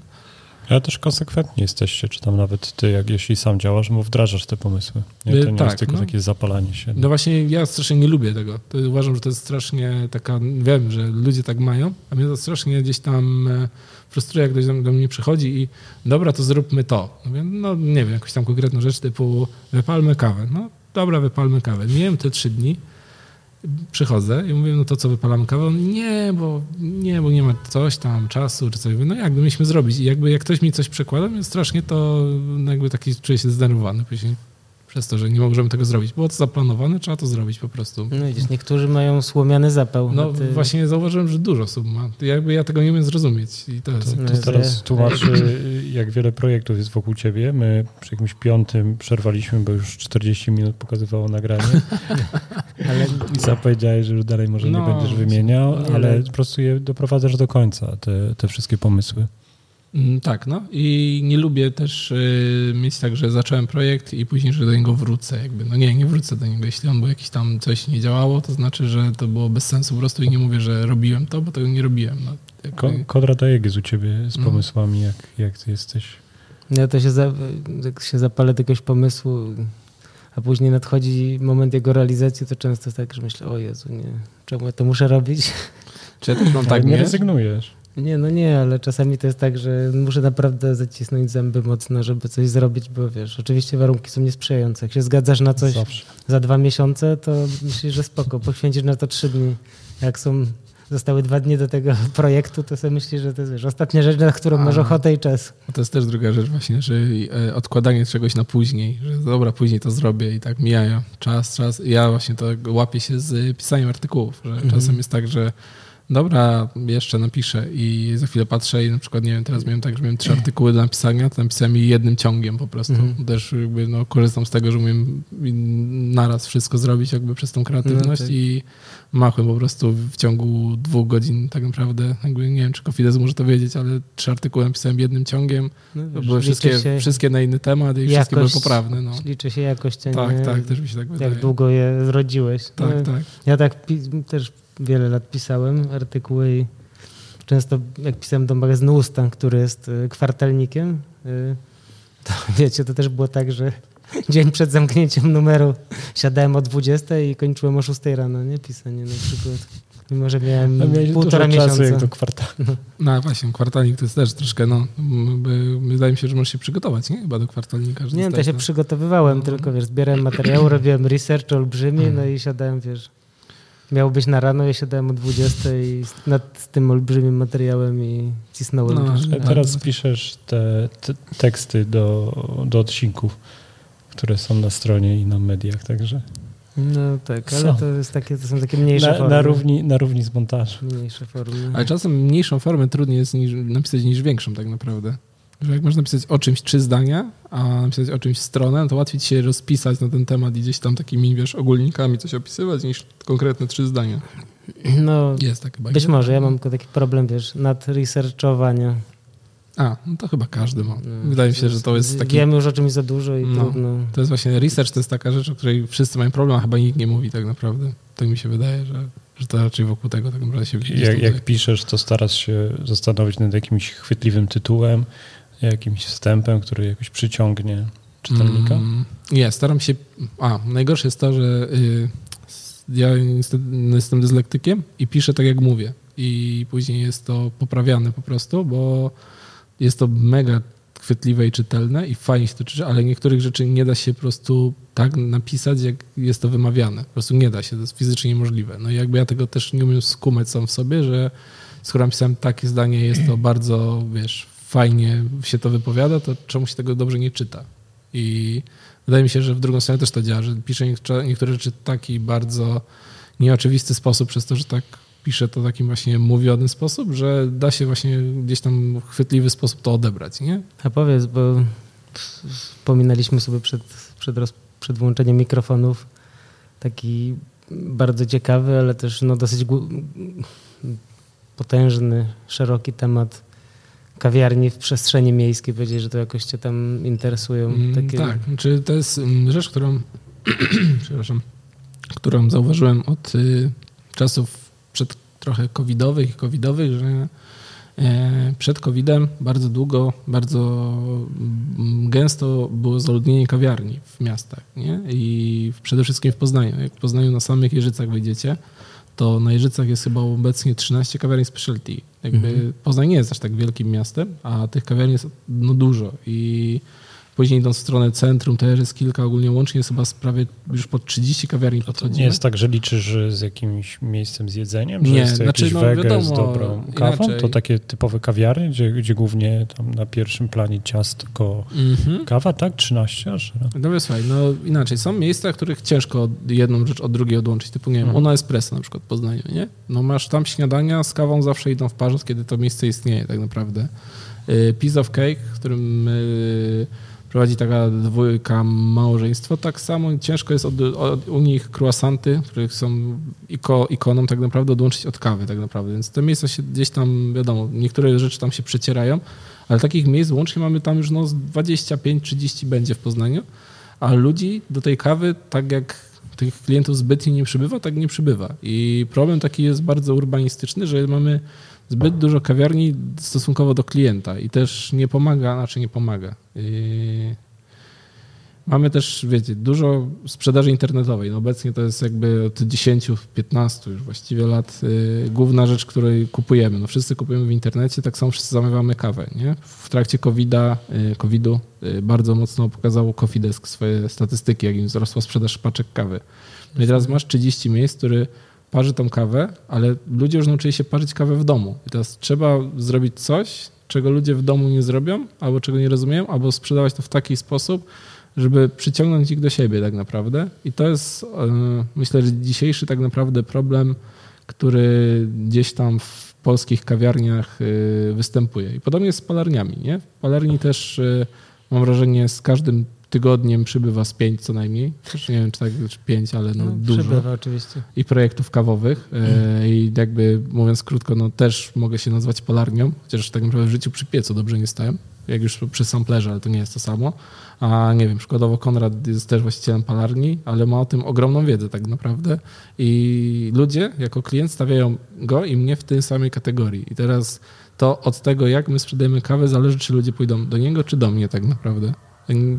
Ale też konsekwentni jesteście, czy tam nawet ty, jak jeśli sam działasz, bo wdrażasz te pomysły. Nie? To E, nie tak, jest tylko no. takie zapalanie się. No właśnie, ja strasznie nie lubię tego. To uważam, że to jest strasznie taka, wiem, że ludzie tak mają, a mnie to strasznie gdzieś tam e, frustruje, jak ktoś do, mnie przychodzi i dobra, to zróbmy to. No, no nie wiem, jakąś tam konkretną rzecz typu wypalmy kawę. No dobra, wypalmy kawę. Miałem te trzy dni, przychodzę i mówię, no to co, wypalamy kawę? On, nie, bo nie, bo nie ma coś tam, czasu czy coś. No jakby mieliśmy zrobić? I jakby jak ktoś mi coś przekłada, strasznie to no jakby taki czuję się zdenerwowany później przez to, że nie możemy tego zrobić. Było to zaplanowane, trzeba to zrobić po prostu. No widzisz, niektórzy mają słomiany zapał. No ty... właśnie zauważyłem, że dużo osób ma. Jakby ja tego nie umiem zrozumieć. I to jest... To, to teraz tłumaczy, jak wiele projektów jest wokół ciebie. My przy jakimś piątym przerwaliśmy, bo już 40 minut pokazywało nagranie (laughs) Ale i zapowiedziałeś, że już dalej może No, nie będziesz wymieniał, ale ale- po prostu je doprowadzasz do końca, te, te wszystkie pomysły. Mm, Tak, no i nie lubię też y, mieć tak, że zacząłem projekt i później, że do niego wrócę. Jakby. No nie, nie wrócę do niego. Jeśli on był jakiś tam coś nie działało, to znaczy, że to było bez sensu po prostu i nie mówię, że robiłem to, bo tego nie robiłem. No, jakby- Ko- Konrad Ajek jest u ciebie z Mhm. pomysłami, jak, jak ty jesteś. ja to się, za, jak się zapalę do jakiegoś pomysłu, a później nadchodzi moment jego realizacji, to często jest tak, że myślę, o Jezu, nie, czemu ja to muszę robić? Czy ja też mam tak, nie nie? rezygnujesz. Nie, no nie, ale czasami to jest tak, że muszę naprawdę zacisnąć zęby mocno, żeby coś zrobić, bo wiesz, oczywiście warunki są niesprzyjające. Jak się zgadzasz na coś Zawsze. za dwa miesiące, to myślisz, że spoko, poświęcisz na to trzy dni. Jak są, zostały dwa dni do tego (laughs) projektu, to sobie myślisz, że to jest wiesz, ostatnia rzecz, na którą masz A. ochotę i czas. To jest też druga rzecz właśnie, że e, odkładanie czegoś na później, że dobra, później to zrobię i tak mijają czas, czas. Ja właśnie to łapię się z pisaniem artykułów, że Mhm. czasem jest tak, że dobra, jeszcze napiszę i za chwilę patrzę i na przykład, nie wiem, teraz miałem tak, że miałem trzy (clears throat) artykuły do napisania, to napisałem je jednym ciągiem po prostu. Mhm. Też jakby no, korzystam z tego, że umiem naraz wszystko zrobić jakby przez tą kreatywność No tak. i machłem po prostu w ciągu dwóch godzin tak naprawdę, jakby nie wiem, czy Kofides może to wiedzieć, ale trzy artykuły napisałem jednym ciągiem, No, wiesz, były wszystkie, wszystkie na inny temat i wszystkie były poprawne. No. Liczy się jakość, a nie Tak, tak, też mi się tak wydaje. jak długo je zrodziłeś. Tak, No, tak. Ja tak też wiele lat pisałem artykuły i często jak pisałem do magazynu Ustan, który jest y, kwartalnikiem, y, to (laughs) wiecie, to też było tak, że (laughs) dzień przed zamknięciem numeru siadałem o 20 i kończyłem o 6 rano, nie? Pisanie na przykład. Mimo, że miałem półtora dużo czasu miesiąca. jak do kwartału. No właśnie, kwartalnik to jest też troszkę, no, by, wydaje mi się, że możesz się przygotować, nie? Chyba do kwartalnika. że Nie, to ja się przygotowywałem, No. tylko wiesz, zbierałem (clears throat) materiał, robiłem research olbrzymi, no i siadałem, wiesz, miał być na rano, ja siadałem o 20 i z- nad tym olbrzymim materiałem i cisnąłem. No. A Teraz piszesz te, te teksty do, do odcinków, które są na stronie i na mediach, także No tak, ale Są. to, jest takie, to są takie mniejsze na, formy. na, równi, na równi z montażem. Mniejsze formy. Ale czasem mniejszą formę trudniej jest niż, napisać niż większą tak naprawdę. Że jak można napisać o czymś trzy zdania, a napisać o czymś stronę, to łatwiej ci się rozpisać na ten temat i gdzieś tam takimi, wiesz, ogólnikami coś opisywać niż konkretne trzy zdania. No, Jest tak chyba. być może, ja mam tylko taki problem, wiesz, nad researchowania. A, no to chyba każdy ma. No, Wydaje mi się, że to jest taki... Wiemy już o czymś za dużo i No. trudno. To jest właśnie research, to jest taka rzecz, o której wszyscy mają problem, a chyba nikt nie mówi tak naprawdę. Tak mi się wydaje, że, że to raczej wokół tego tak naprawdę się Jak, jak piszesz, to starasz się zastanowić nad jakimś chwytliwym tytułem, jakimś wstępem, który jakoś przyciągnie czytelnika. Mm, Nie, staram się. A, najgorsze jest to, że y, ja niestety jestem dyslektykiem i piszę tak, jak mówię. I później jest to poprawiane po prostu, bo jest to mega chwytliwe i czytelne i fajnie się to czyta, ale niektórych rzeczy nie da się po prostu tak napisać, jak jest to wymawiane. Po prostu nie da się, to jest fizycznie niemożliwe. No i jakby ja tego też nie umiem skumać sam w sobie, że skoro napisałem takie zdanie, jest to bardzo, wiesz, fajnie się to wypowiada, to czemu się tego dobrze nie czyta? I wydaje mi się, że w drugą stronę też to działa, że piszę niektóre, rzeczy w taki bardzo nieoczywisty sposób, przez to, że tak piszę to takim właśnie mówionym sposób, że da się właśnie gdzieś tam w chwytliwy sposób to odebrać, nie? A powiedz, bo wspominaliśmy sobie przed, przed, roz, przed włączeniem mikrofonów taki bardzo ciekawy, ale też no dosyć potężny, szeroki temat kawiarni w przestrzeni miejskiej. Powiedzieć, że to jakoś cię tam interesują. Mm, Takie... Tak, czy to jest mm, rzecz, którą (clears throat) przepraszam, którą zauważyłem od y, czasów przed trochę covidowych i covidowych, że e, przed covidem bardzo długo, bardzo mm, gęsto było zaludnienie kawiarni w miastach, nie? I przede wszystkim w Poznaniu. Jak w Poznaniu na samych Jeżycach wejdziecie, to na Jeżycach jest chyba obecnie 13 kawiarni specialty. Jakby Poznań nie jest aż tak wielkim miastem, a tych kawiarni jest no, dużo i później idąc w stronę centrum, też jest kilka, ogólnie łącznie jest chyba z prawie już pod 30 kawiarni To nie jest tak, że liczysz z jakimś miejscem z jedzeniem, że Nie, jest to znaczy, jakiś no, wege z wiadomo, dobrą kawą? inaczej. To takie typowe kawiarnie, gdzie, gdzie głównie tam na pierwszym planie ciastko, Mhm. kawa, tak? 13 aż? No słuchaj, no inaczej. Są miejsca, w których ciężko jedną rzecz od drugiej odłączyć. Typu, nie wiem, Mhm. Ona Espresso na przykład w Poznaniu, nie? No masz tam śniadania z kawą zawsze idą w parze, kiedy to miejsce istnieje tak naprawdę. Y, Piece of Cake, w którym y, prowadzi taka dwójka małżeństwo, tak samo ciężko jest od, od, u nich croissanty, które są iko, ikoną tak naprawdę odłączyć od kawy tak naprawdę. Więc te miejsca się gdzieś tam, wiadomo, niektóre rzeczy tam się przecierają, ale takich miejsc łącznie mamy tam już no z 25-30 będzie w Poznaniu, a ludzi do tej kawy, tak jak tych klientów zbytnio nie przybywa, tak nie przybywa. I problem taki jest bardzo urbanistyczny, że mamy zbyt dużo kawiarni stosunkowo do klienta i też nie pomaga, znaczy nie pomaga. Yy, Mamy też, wiecie, dużo sprzedaży internetowej. No obecnie to jest jakby od 10-15 już właściwie lat yy, główna rzecz, której kupujemy. No wszyscy kupujemy w internecie, tak samo wszyscy zamawiamy kawę. Nie? W trakcie COVID-a, yy, COVID-u yy, bardzo mocno pokazał Cofidesk swoje statystyki, jak im wzrosła sprzedaż paczek kawy. No i teraz masz 30 miejsc, który parzy tą kawę, ale ludzie już nauczyli się parzyć kawę w domu. I teraz trzeba zrobić coś, czego ludzie w domu nie zrobią, albo czego nie rozumieją, albo sprzedawać to w taki sposób, żeby przyciągnąć ich do siebie tak naprawdę. I to jest, e, myślę, że dzisiejszy tak naprawdę problem który gdzieś tam w polskich kawiarniach y, występuje. I podobnie jest z palarniami. Nie? W palarni też y, mam wrażenie z każdym tygodniem przybywa z pięć co najmniej. Nie wiem, czy tak czy pięć, ale no, No, dużo. Przybywa oczywiście. I projektów kawowych. E, I jakby mówiąc krótko, no też mogę się nazwać palarnią, chociaż tak naprawdę w życiu przy piecu dobrze nie stałem. Jak już przy samplerze, ale to nie jest to samo. A nie wiem, przykładowo Konrad jest też właścicielem palarni, ale ma o tym ogromną wiedzę tak naprawdę. I ludzie jako klient stawiają go i mnie w tej samej kategorii. I teraz to od tego, jak my sprzedajemy kawę, zależy, czy ludzie pójdą do niego, czy do mnie tak naprawdę.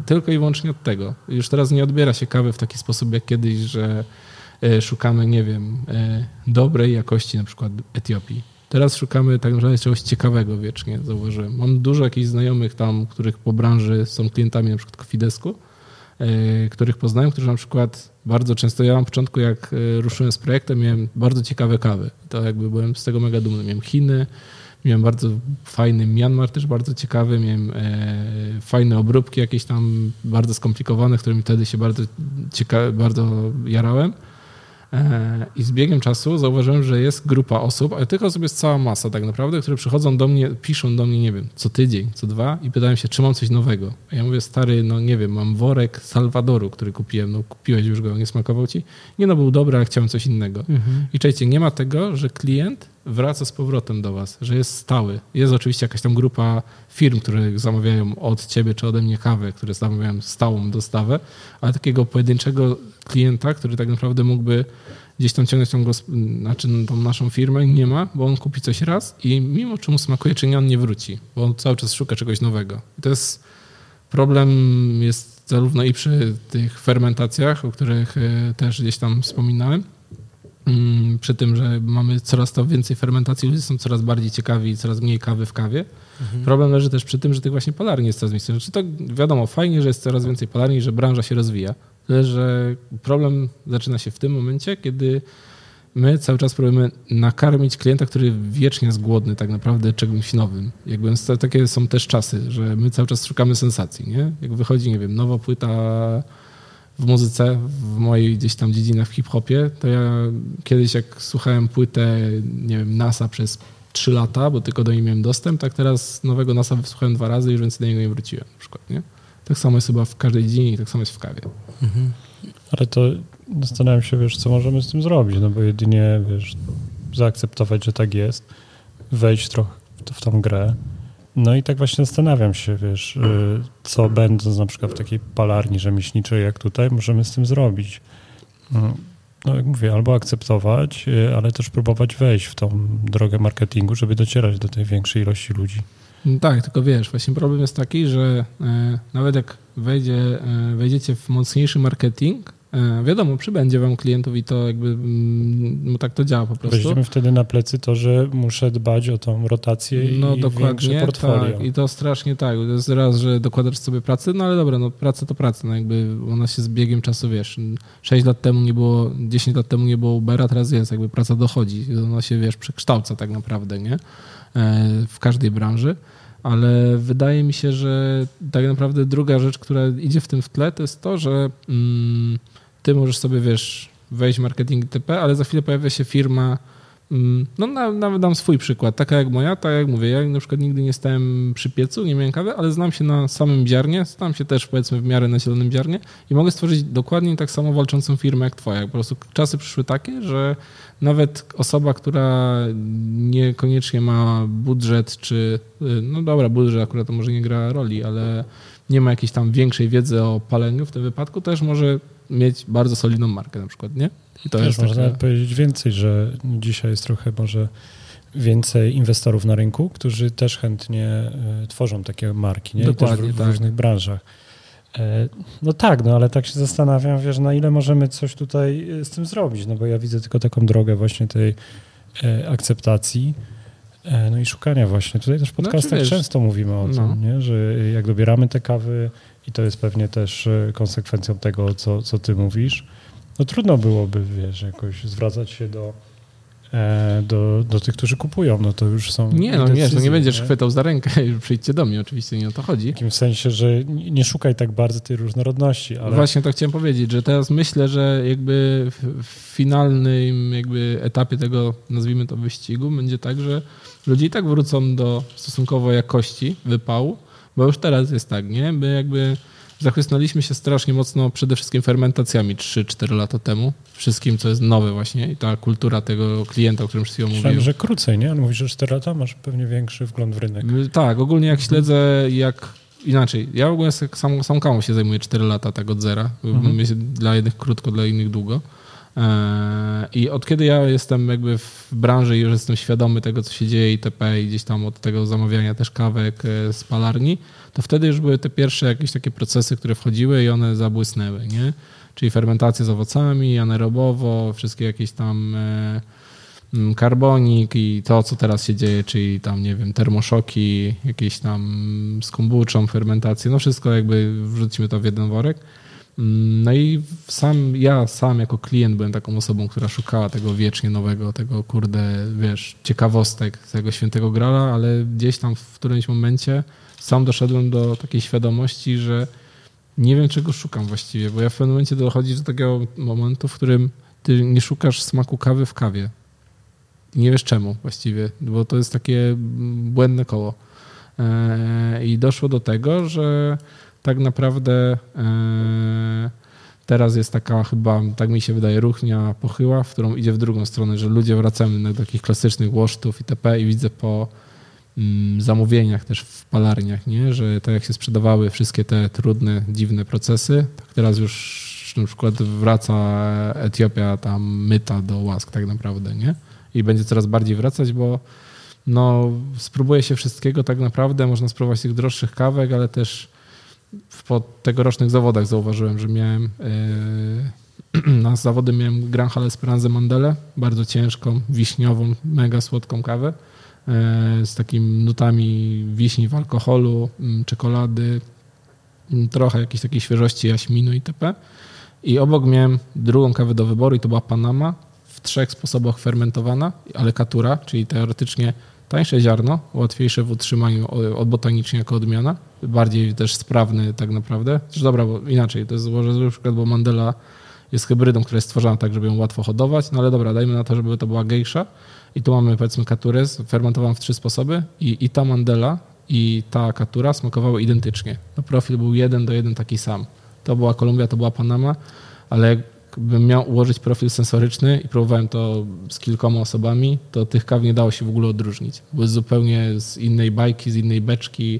Tylko i wyłącznie od tego. Już teraz nie odbiera się kawy w taki sposób jak kiedyś, że e, szukamy, nie wiem, e, dobrej jakości na przykład Etiopii. Teraz szukamy tak naprawdę czegoś ciekawego wiecznie, zauważyłem. Mam dużo jakichś znajomych tam, których po branży są klientami na przykład Kofidesku, e, których poznałem, którzy na przykład bardzo często, ja na początku jak ruszyłem z projektem, miałem bardzo ciekawe kawy. To jakby byłem z tego mega dumny. Miałem Chiny, miałem bardzo fajny Myanmar, też bardzo ciekawy, miałem e, fajne obróbki jakieś tam bardzo skomplikowane, którymi wtedy się bardzo, cieka- bardzo jarałem. E, I z biegiem czasu zauważyłem, że jest grupa osób, ale tych osób jest cała masa tak naprawdę, które przychodzą do mnie, piszą do mnie, nie wiem, co tydzień, co dwa i pytają się, czy mam coś nowego. A ja mówię, stary, no nie wiem, mam worek Salwadoru, który kupiłem, no kupiłeś już go, nie smakował ci? Nie no, był dobry, ale chciałem coś innego. Mhm. I czekajcie, nie ma tego, że klient wraca z powrotem do was, że jest stały. Jest oczywiście jakaś tam grupa firm, które zamawiają od ciebie czy ode mnie kawę, które zamawiają stałą dostawę, ale takiego pojedynczego klienta, który tak naprawdę mógłby gdzieś tam ciągnąć tą, znaczy tą naszą firmę, nie ma, bo on kupi coś raz i mimo czy mu smakuje, czy nie, on nie wróci, bo on cały czas szuka czegoś nowego. I to jest problem jest zarówno i przy tych fermentacjach, o których e, też gdzieś tam wspominałem, przy tym, że mamy coraz to więcej fermentacji, ludzie są coraz bardziej ciekawi i coraz mniej kawy w kawie. Problem leży też przy tym, że tych właśnie palarni jest coraz więcej. Znaczy to wiadomo, fajnie, że jest coraz więcej palarni, że branża się rozwija, tyle że problem zaczyna się w tym momencie, kiedy my cały czas próbujemy nakarmić klienta, który wiecznie jest głodny tak naprawdę czymś nowym. Jakby takie są też czasy, że my cały czas szukamy sensacji, nie? Jak wychodzi, nie wiem, nowa płyta w muzyce, w mojej gdzieś tam dziedzinach w hip-hopie, to ja kiedyś jak słuchałem płytę, nie wiem, NASA przez trzy lata, bo tylko do niej miałem dostęp, tak teraz nowego NASA wysłuchałem dwa razy i już więcej do niego nie wróciłem na przykład, nie? Tak samo jest chyba w każdej dziedzinie i tak samo jest w kawie. Ale to zastanawiam się, wiesz, co możemy z tym zrobić, no bo jedynie, wiesz, zaakceptować, że tak jest, wejść trochę w tą grę. No i tak właśnie zastanawiam się, wiesz, y, co będąc na przykład w takiej palarni rzemieślniczej jak tutaj, możemy z tym zrobić. Mm, No jak mówię, albo akceptować, y, ale też próbować wejść w tą drogę marketingu, żeby docierać do tej większej ilości ludzi. No Tak, tylko wiesz, właśnie problem jest taki, że e, nawet jak wejdzie, e, wejdziecie w mocniejszy marketing, wiadomo, przybędzie wam klientów i to jakby mm, no tak to działa po prostu. Weźmiemy wtedy na plecy to, że muszę dbać o tą rotację No i dokładnie, portfolio. tak. I to strasznie tak. To jest raz, że dokładasz sobie pracę, no ale dobra, no praca to praca. No jakby ona się z biegiem czasu, wiesz, 6 lat temu nie było, 10 lat temu nie było Ubera, teraz jest, jakby praca dochodzi. Ona się, wiesz, przekształca tak naprawdę, nie? E, W każdej branży. Ale wydaje mi się, że tak naprawdę druga rzecz, która idzie w tym w tle, to jest to, że mm, ty możesz sobie, wiesz, wejść w marketing itp., ale za chwilę pojawia się firma, Mm, No na- nawet dam swój przykład, taka jak moja, tak jak mówię, ja na przykład nigdy nie stałem przy piecu, nie miałem kawy, ale znam się na samym ziarnie, znam się też powiedzmy w miarę na zielonym ziarnie i mogę stworzyć dokładnie tak samo walczącą firmę jak twoja. Po prostu czasy przyszły takie, że nawet osoba, która niekoniecznie ma budżet, czy y, no dobra, budżet akurat to może nie gra roli, ale nie ma jakiejś tam większej wiedzy o paleniu w tym wypadku, też może mieć bardzo solidną markę na przykład, nie? I to Też jest można taka... powiedzieć więcej, że dzisiaj jest trochę może więcej inwestorów na rynku, którzy też chętnie e, tworzą takie marki, nie? Dokładnie, w, w tak. różnych branżach. E, No tak, no ale tak się zastanawiam, wiesz, na ile możemy coś tutaj e, z tym zrobić, no bo ja widzę tylko taką drogę właśnie tej akceptacji, no i szukania właśnie. Tutaj też w Znaczy, podcastach często mówimy o no. tym, nie? że jak dobieramy te kawy i to jest pewnie też e, konsekwencją tego, co, co ty mówisz, no trudno byłoby, wiesz, jakoś zwracać się do e, do, do tych, którzy kupują. No to już są. Nie, no decyzje, wiesz, no nie będziesz chwytał za rękę (laughs) i przyjdźcie do mnie, oczywiście nie o to chodzi. W takim sensie, że nie szukaj tak bardzo tej różnorodności. Ale... Właśnie to chciałem powiedzieć, że teraz myślę, że jakby w finalnym jakby etapie tego, nazwijmy to wyścigu, będzie tak, że ludzie i tak wrócą do stosunkowo jakości wypału, bo już teraz jest tak, nie? My jakby zachłysnęliśmy się strasznie mocno przede wszystkim fermentacjami 3-4 lata temu. Wszystkim, co jest nowe właśnie i ta kultura tego klienta, o którym przed chwilą mówiłem. że krócej, nie? Ale mówisz, że 4 lata masz pewnie większy wgląd w rynek. Tak, ogólnie jak śledzę, jak inaczej. Ja ogólnie sam, sam kawą się zajmuję 4 lata tak od zera. Mhm. Dla jednych krótko, dla innych długo. Eee, I od kiedy ja jestem jakby w branży i już jestem świadomy tego, co się dzieje itp. i gdzieś tam od tego zamawiania też kawek e, z palarni, to wtedy już były te pierwsze jakieś takie procesy, które wchodziły i one zabłysnęły, nie? Czyli fermentacje z owocami, anaerobowo, wszystkie jakieś tam e, mm, karbonik i to, co teraz się dzieje, czyli tam, nie wiem, termoszoki, jakieś tam z kombuczą, fermentacje, no wszystko jakby wrzucimy to w jeden worek. Mm, No i sam, ja sam jako klient byłem taką osobą, która szukała tego wiecznie nowego, tego kurde, wiesz, ciekawostek, tego świętego grala, ale gdzieś tam w którymś momencie sam doszedłem do takiej świadomości, że nie wiem czego szukam właściwie, bo ja w pewnym momencie dochodzisz do takiego momentu, w którym ty nie szukasz smaku kawy w kawie. Nie wiesz czemu właściwie, bo to jest takie błędne koło. Eee, I doszło do tego, że tak naprawdę e, teraz jest taka chyba, tak mi się wydaje, ruchnia pochyła, w którą idzie w drugą stronę, że ludzie wracamy do takich klasycznych łosztów itp. i widzę po mm, zamówieniach też w palarniach, nie? że tak jak się sprzedawały wszystkie te trudne, dziwne procesy, tak teraz już na przykład wraca Etiopia tam myta do łask tak naprawdę, nie? I będzie coraz bardziej wracać, bo no, spróbuje się wszystkiego tak naprawdę, można spróbować tych droższych kawek, ale też po tegorocznych zawodach zauważyłem, że miałem yy, (clears throat) na zawody miałem Gran Hale Esperanza Mandele, bardzo ciężką, wiśniową, mega słodką kawę yy, z takimi nutami wiśni w alkoholu, yy, czekolady, yy, trochę jakiejś takiej świeżości jaśminu itp. I obok miałem drugą kawę do wyboru i to była Panama w trzech sposobach fermentowana, ale katura, czyli teoretycznie tańsze ziarno, łatwiejsze w utrzymaniu od botanicznie jako odmiana, bardziej też sprawny tak naprawdę. Zresztą dobra, bo inaczej, to jest złożę na przykład, bo Mandela jest hybrydą, która jest stworzona tak, żeby ją łatwo hodować, no ale dobra, dajmy na to, żeby to była gejsza i tu mamy powiedzmy katurę fermentowaną w trzy sposoby i, i ta Mandela i ta katura smakowały identycznie. No profil był jeden do jeden taki sam. To była Kolumbia, to była Panama, ale jakbym miał ułożyć profil sensoryczny i próbowałem to z kilkoma osobami, to tych kaw nie dało się w ogóle odróżnić. Były zupełnie z innej bajki, z innej beczki,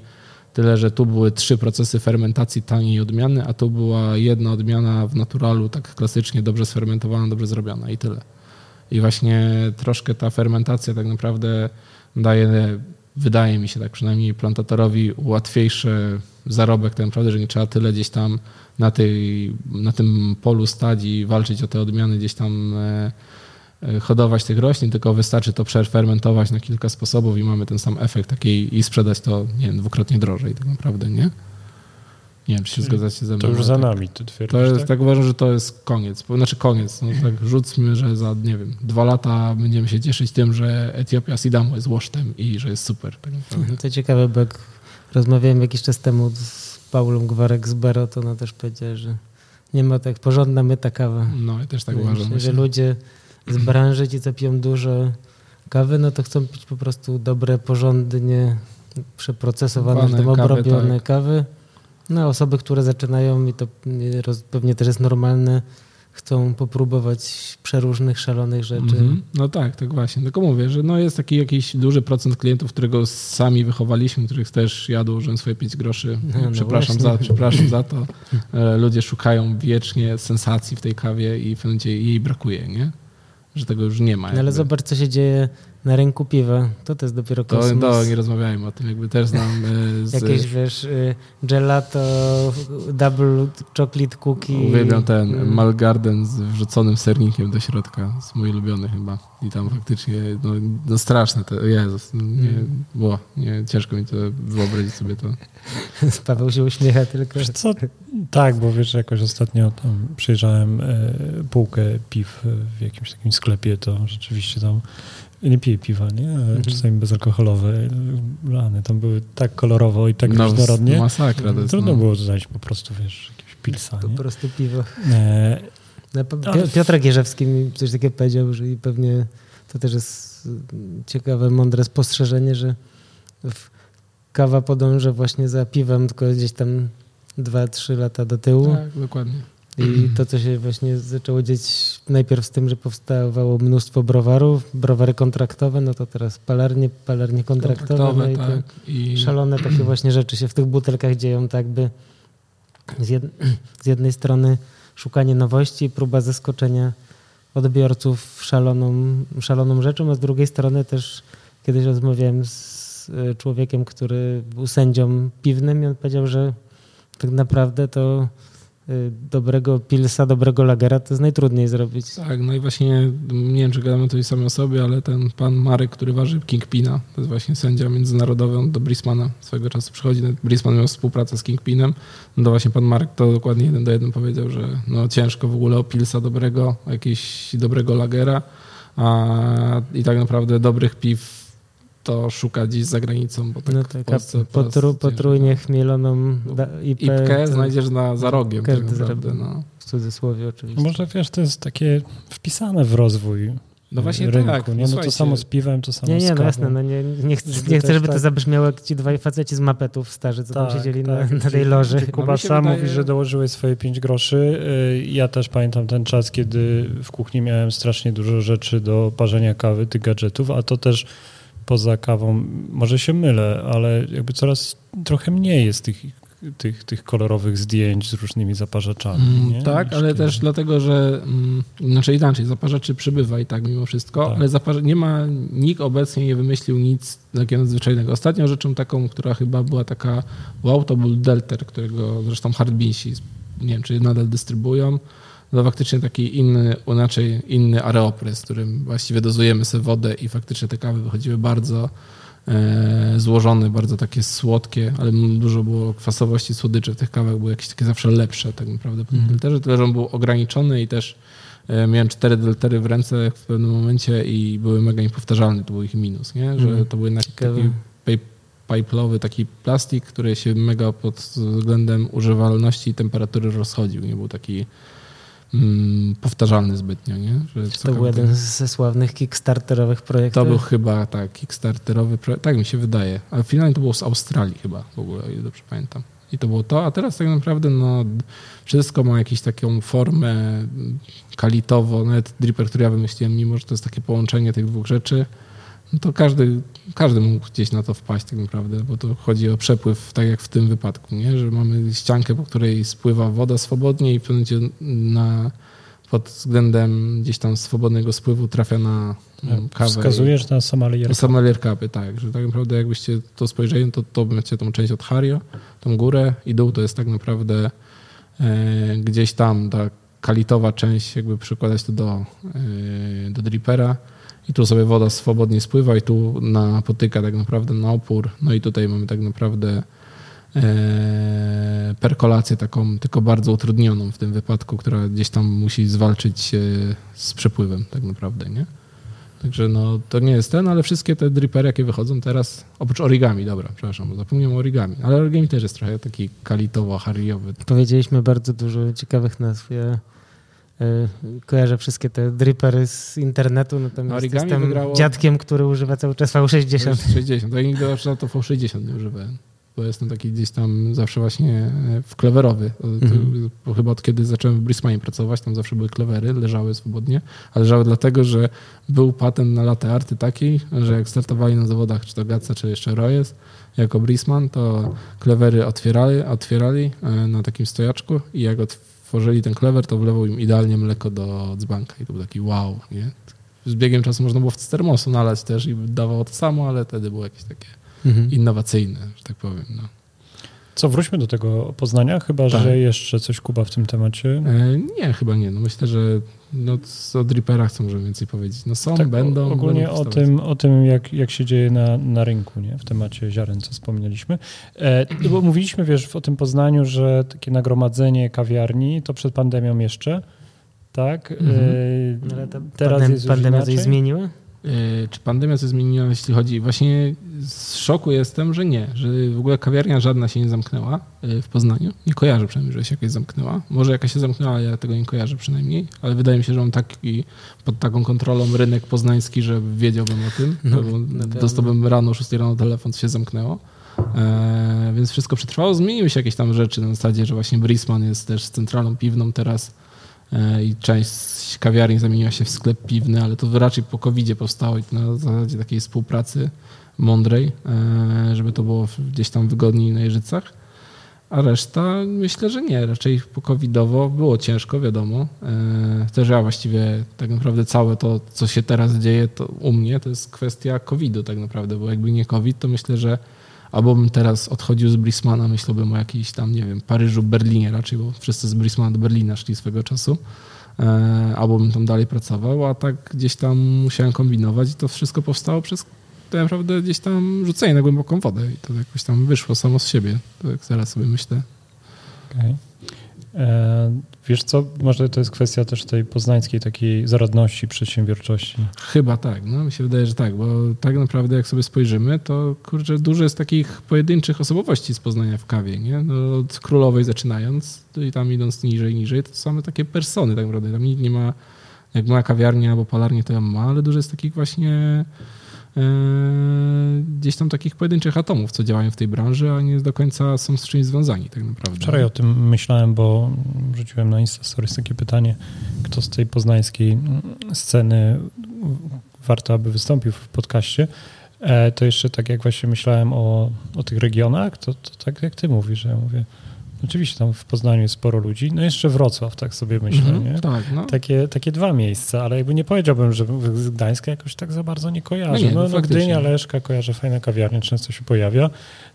tyle, że tu były trzy procesy fermentacji taniej odmiany, a tu była jedna odmiana w naturalu, tak klasycznie dobrze sfermentowana, dobrze zrobiona i tyle. I właśnie troszkę ta fermentacja tak naprawdę daje, wydaje mi się tak przynajmniej plantatorowi łatwiejszy zarobek tak naprawdę, że nie trzeba tyle gdzieś tam na, tej, na tym polu stać i walczyć o te odmiany, gdzieś tam e, e, hodować tych roślin, tylko wystarczy to przefermentować na kilka sposobów i mamy ten sam efekt takiej i sprzedać to, nie wiem, dwukrotnie drożej tak naprawdę, nie? Nie wiem, czy się zgadzacie ze mną. To już za tak, nami, ty twierdzisz, To jest, tak? tak uważam, że to jest koniec. Znaczy koniec, no tak rzucmy, że za, nie wiem, dwa lata będziemy się cieszyć tym, że Etiopia Sidamu jest łosztem i że jest super. Tak naprawdę. To ciekawe, bo jak rozmawiałem jakiś czas temu z Paulą Gwarek z Bero, to ona też powiedziała, że nie ma tak porządna myta kawa. No, ja też tak mi uważam. że Myślę. ludzie z branży, ci co piją dużo kawy, no to chcą pić po prostu dobre, porządnie przeprocesowane, Wane tam kawy, obrobione tak. kawy. No osoby, które zaczynają i to roz- pewnie też jest normalne, chcą popróbować przeróżnych, szalonych rzeczy. Mhm. No tak, tak właśnie. Tylko mówię, że no jest taki jakiś duży procent klientów, którego sami wychowaliśmy, których też ja dołożyłem swoje 5 groszy. (laughs) No, przepraszam, za, (laughs) przepraszam za to. (laughs) E, Ludzie szukają wiecznie sensacji w tej kawie i w pewnym jej brakuje, nie? Że tego już nie ma. No ale zobacz, co się dzieje na rynku piwa, to to jest dopiero kosmos. to nie rozmawiajmy o tym, jakby też znam e, z... Jakieś, wiesz, y, gelato, double chocolate cookie. Uwielbiam ten Mm. Malgarden z wrzuconym sernikiem do środka. Jest mój ulubiony chyba. I tam faktycznie, no, no straszne to, Jezus, no, nie, Mm. było, nie, ciężko mi to wyobrazić sobie to. (laughs) Paweł się uśmiecha tylko. Wiesz co? Tak, bo wiesz, jakoś ostatnio tam przyjrzałem e, półkę piw w jakimś takim sklepie, to rzeczywiście tam nie piję piwa, nie? Mhm. czasami bezalkoholowe. Rany tam były tak kolorowo i tak no, różnorodnie. Masakra to jest. Trudno no. było znaleźć po prostu, wiesz, jakiegoś pilsa, Po nie? prostu piwo. E, No, Piotr Gierzewski mi coś takiego powiedział, że i pewnie to też jest ciekawe, mądre spostrzeżenie, że w- kawa podąża właśnie za piwem, tylko gdzieś tam 2-3 lata do tyłu. Tak, dokładnie. I to, co się właśnie zaczęło dziać najpierw z tym, że powstawało mnóstwo browarów, browary kontraktowe, no to teraz palarnie, palarnie kontraktowe, no i tak. I szalone takie (clears throat) właśnie rzeczy się w tych butelkach dzieją, tak by z, jed, (clears throat) z jednej strony szukanie nowości, próba zaskoczenia odbiorców szaloną, szaloną rzeczą, a z drugiej strony też kiedyś rozmawiałem z e, człowiekiem, który był sędzią piwnym i on powiedział, że tak naprawdę to dobrego pilsa, dobrego lagera to jest najtrudniej zrobić. Tak, no i właśnie nie wiem, czy gadamy o tej samej osobie, ale ten pan Marek, który waży Kingpina, to jest właśnie sędzia międzynarodowy, on do Brismana swego czasu przychodzi. Brisman miał współpracę z Kingpinem. No to właśnie pan Marek to dokładnie jeden do jeden powiedział, że no ciężko w ogóle o pilsa dobrego, jakiegoś dobrego lagera, a i tak naprawdę dobrych piw to szuka gdzieś za granicą, bo tak No w tak, potru, potrójnie chmieloną da, IP, Ipkę to znajdziesz na, za rogiem Każdy tak naprawdę. No. w cudzysłowie oczywiście. może wiesz, to jest takie wpisane w rozwój no właśnie rynku, tak. nie? No to samo z piwem, to samo Nie, z nie, no kawą. jasne, no nie, nie, chcę, Żeby nie chcę, żeby to tak- zabrzmiało jak ci dwaj faceci z mapetów starzy, co tam Tak, siedzieli tak. na, na tej loży. gdzie No Kuba się sam wydaje- mówi, że dołożyłeś swoje 5 groszy. Y, Ja też pamiętam ten czas, kiedy w kuchni miałem strasznie dużo rzeczy do parzenia kawy, tych gadżetów, a to też poza kawą, może się mylę, ale jakby coraz trochę mniej jest tych, tych, tych kolorowych zdjęć z różnymi zaparzaczami. Mm, tak, ale kiedy- też dlatego, że mm, znaczy inaczej, zaparzaczy przybywa i tak mimo wszystko, Tak. ale nie ma, nikt obecnie nie wymyślił nic takiego nadzwyczajnego. Ostatnią rzeczą taką, która chyba była taka wow, to był Delter, którego zresztą Hardbeansi, nie wiem, czy nadal dystrybuują, to faktycznie taki inny, inaczej inny areopry, z którym właściwie dozujemy sobie wodę i faktycznie te kawy wychodziły bardzo e, złożone, bardzo takie słodkie, ale dużo było kwasowości, słodyczy w tych kawach były jakieś takie zawsze lepsze tak naprawdę po tym Mhm. delterze, tyle że on był ograniczony i też e, miałem cztery deltery w ręce w pewnym momencie i były mega niepowtarzalne, to był ich minus, nie? że Mhm. to był jednak Ciekawe. taki pipe'lowy taki plastik, który się mega pod względem używalności i temperatury rozchodził, nie był taki mm, powtarzalny zbytnio, nie? To był jeden ze sławnych kickstarterowych projektów. to był chyba tak, Kickstarterowy projekt, tak mi się wydaje, ale finalnie to było z Australii chyba w ogóle, o ile dobrze pamiętam. I to było to, a teraz tak naprawdę no, wszystko ma jakąś taką formę kalitowo, nawet dripper, który ja wymyśliłem, mimo że to jest takie połączenie tych dwóch rzeczy, to każdy, każdy mógł gdzieś na to wpaść tak naprawdę, bo to chodzi o przepływ, tak jak w tym wypadku, nie? że mamy ściankę, po której spływa woda swobodnie i w pewnym momencie na, pod względem gdzieś tam swobodnego spływu trafia na mm, kawę. Wskazujesz na sommelier. To sommelier kapy, tak, że tak naprawdę jakbyście to spojrzeli, to, to macie tą część od Hario, tą górę i dół to jest tak naprawdę e, gdzieś tam ta kalitowa część, jakby przykładać to do, e, do dripera i tu sobie woda swobodnie spływa i tu napotyka tak naprawdę na opór, no i tutaj mamy tak naprawdę e, perkolację taką, tylko bardzo utrudnioną w tym wypadku, która gdzieś tam musi zwalczyć z przepływem tak naprawdę, nie? Także no, to nie jest ten, ale wszystkie te dripery, jakie wychodzą teraz, oprócz origami, dobra, przepraszam, bo zapomniałem origami, ale origami też jest trochę taki kalitowo-harriowy. Powiedzieliśmy bardzo dużo ciekawych nazw. Ja kojarzę wszystkie te dripery z internetu, natomiast Origami jestem wygrało- dziadkiem, który używa cały czas V60. 60, to ja nigdy na to V60 nie używałem, bo jestem taki gdzieś tam zawsze właśnie e, w klewerowy, to- Mhm. chyba od kiedy zacząłem w Brisbane pracować, tam zawsze były klewery, leżały swobodnie, ale leżały dlatego, że był patent na latte arty taki, że jak startowali na zawodach, czy to Gatsa, czy jeszcze Royes, jako Brisman, to klewery otwierali, otwierali e, na takim stojaczku i jak otworzyli ten klewer, to wlewał im idealnie mleko do dzbanka i to był taki wow, nie? z biegiem czasu można było w termosu nalać też i dawało to samo, ale wtedy było jakieś takie Mhm. innowacyjne, że tak powiem. No. Co, wróćmy do tego Poznania, chyba Tak. że jeszcze coś Kuba w tym temacie. E, nie, chyba nie. No myślę, że no, o Dripperach co możemy więcej powiedzieć. No są, Tak, będą. Ogólnie będą o tym, o tym jak, jak się dzieje na, na rynku, nie? w temacie ziaren, co wspomnieliśmy. E, no bo mówiliśmy, wiesz, o tym Poznaniu, że takie nagromadzenie kawiarni to przed pandemią jeszcze, tak? Mhm. E, Ale ta teraz pandem- jest już pandemia inaczej. coś zmieniła? E, Czy pandemia coś zmieniła, jeśli chodzi? Właśnie z szoku jestem, że nie, że w ogóle kawiarnia żadna się nie zamknęła e, w Poznaniu. Nie kojarzę przynajmniej, że się jakaś zamknęła. Może jakaś się zamknęła, ja tego nie kojarzę przynajmniej, ale wydaje mi się, że mam taki pod taką kontrolą rynek poznański, że wiedziałbym o tym. No, dostałbym rano, o 6 rano telefon, to się zamknęło. E, więc wszystko przetrwało. Zmieniły się jakieś tam rzeczy na zasadzie, że właśnie Brisman jest też centralą piwną teraz i część kawiarni zamieniła się w sklep piwny, ale to raczej po covid powstało i to na zasadzie takiej współpracy mądrej, e, żeby to było gdzieś tam wygodniej na Jeżycach. A reszta myślę, że nie. Raczej po covidowo było ciężko, wiadomo. E, Też ja właściwie tak naprawdę całe to, co się teraz dzieje to u mnie, to jest kwestia covidu tak naprawdę, bo jakby nie covid, to myślę, że albo bym teraz odchodził z Brismana, myślałbym o jakiejś tam, nie wiem, Paryżu, Berlinie raczej, bo wszyscy z Brismana do Berlina szli swego czasu. E, Albo bym tam dalej pracował, a tak gdzieś tam musiałem kombinować i to wszystko powstało przez tak naprawdę gdzieś tam rzucenie na głęboką wodę i to jakoś tam wyszło samo z siebie, tak teraz sobie myślę. Okej. E, Wiesz co, może to jest kwestia też tej poznańskiej takiej zaradności, przedsiębiorczości. Chyba tak, no mi się wydaje, że tak, bo tak naprawdę jak sobie spojrzymy, to kurczę, dużo jest takich pojedynczych osobowości z Poznania w kawie, nie? No, od królowej zaczynając i tam idąc niżej, niżej, to same takie persony tak naprawdę, tam nikt nie ma, jak ma kawiarnia albo palarnię, to ja ma, ale dużo jest takich właśnie gdzieś tam takich pojedynczych atomów, co działają w tej branży, a nie do końca są z czymś związani tak naprawdę. Wczoraj o tym myślałem, bo rzuciłem na Insta Stories takie pytanie, kto z tej poznańskiej sceny warto, aby wystąpił w podcaście. E, To jeszcze tak jak właśnie myślałem o, o tych regionach, to, to tak jak ty mówisz, że ja mówię, oczywiście tam w Poznaniu jest sporo ludzi, no jeszcze Wrocław, tak sobie myślę, Mhm, nie? Tak, no. Takie, takie dwa miejsca, ale jakby nie powiedziałbym, że z Gdańska jakoś tak za bardzo nie kojarzę. No nie, No, no no. Gdynia, Leszka, kojarzę fajna kawiarnia, często się pojawia,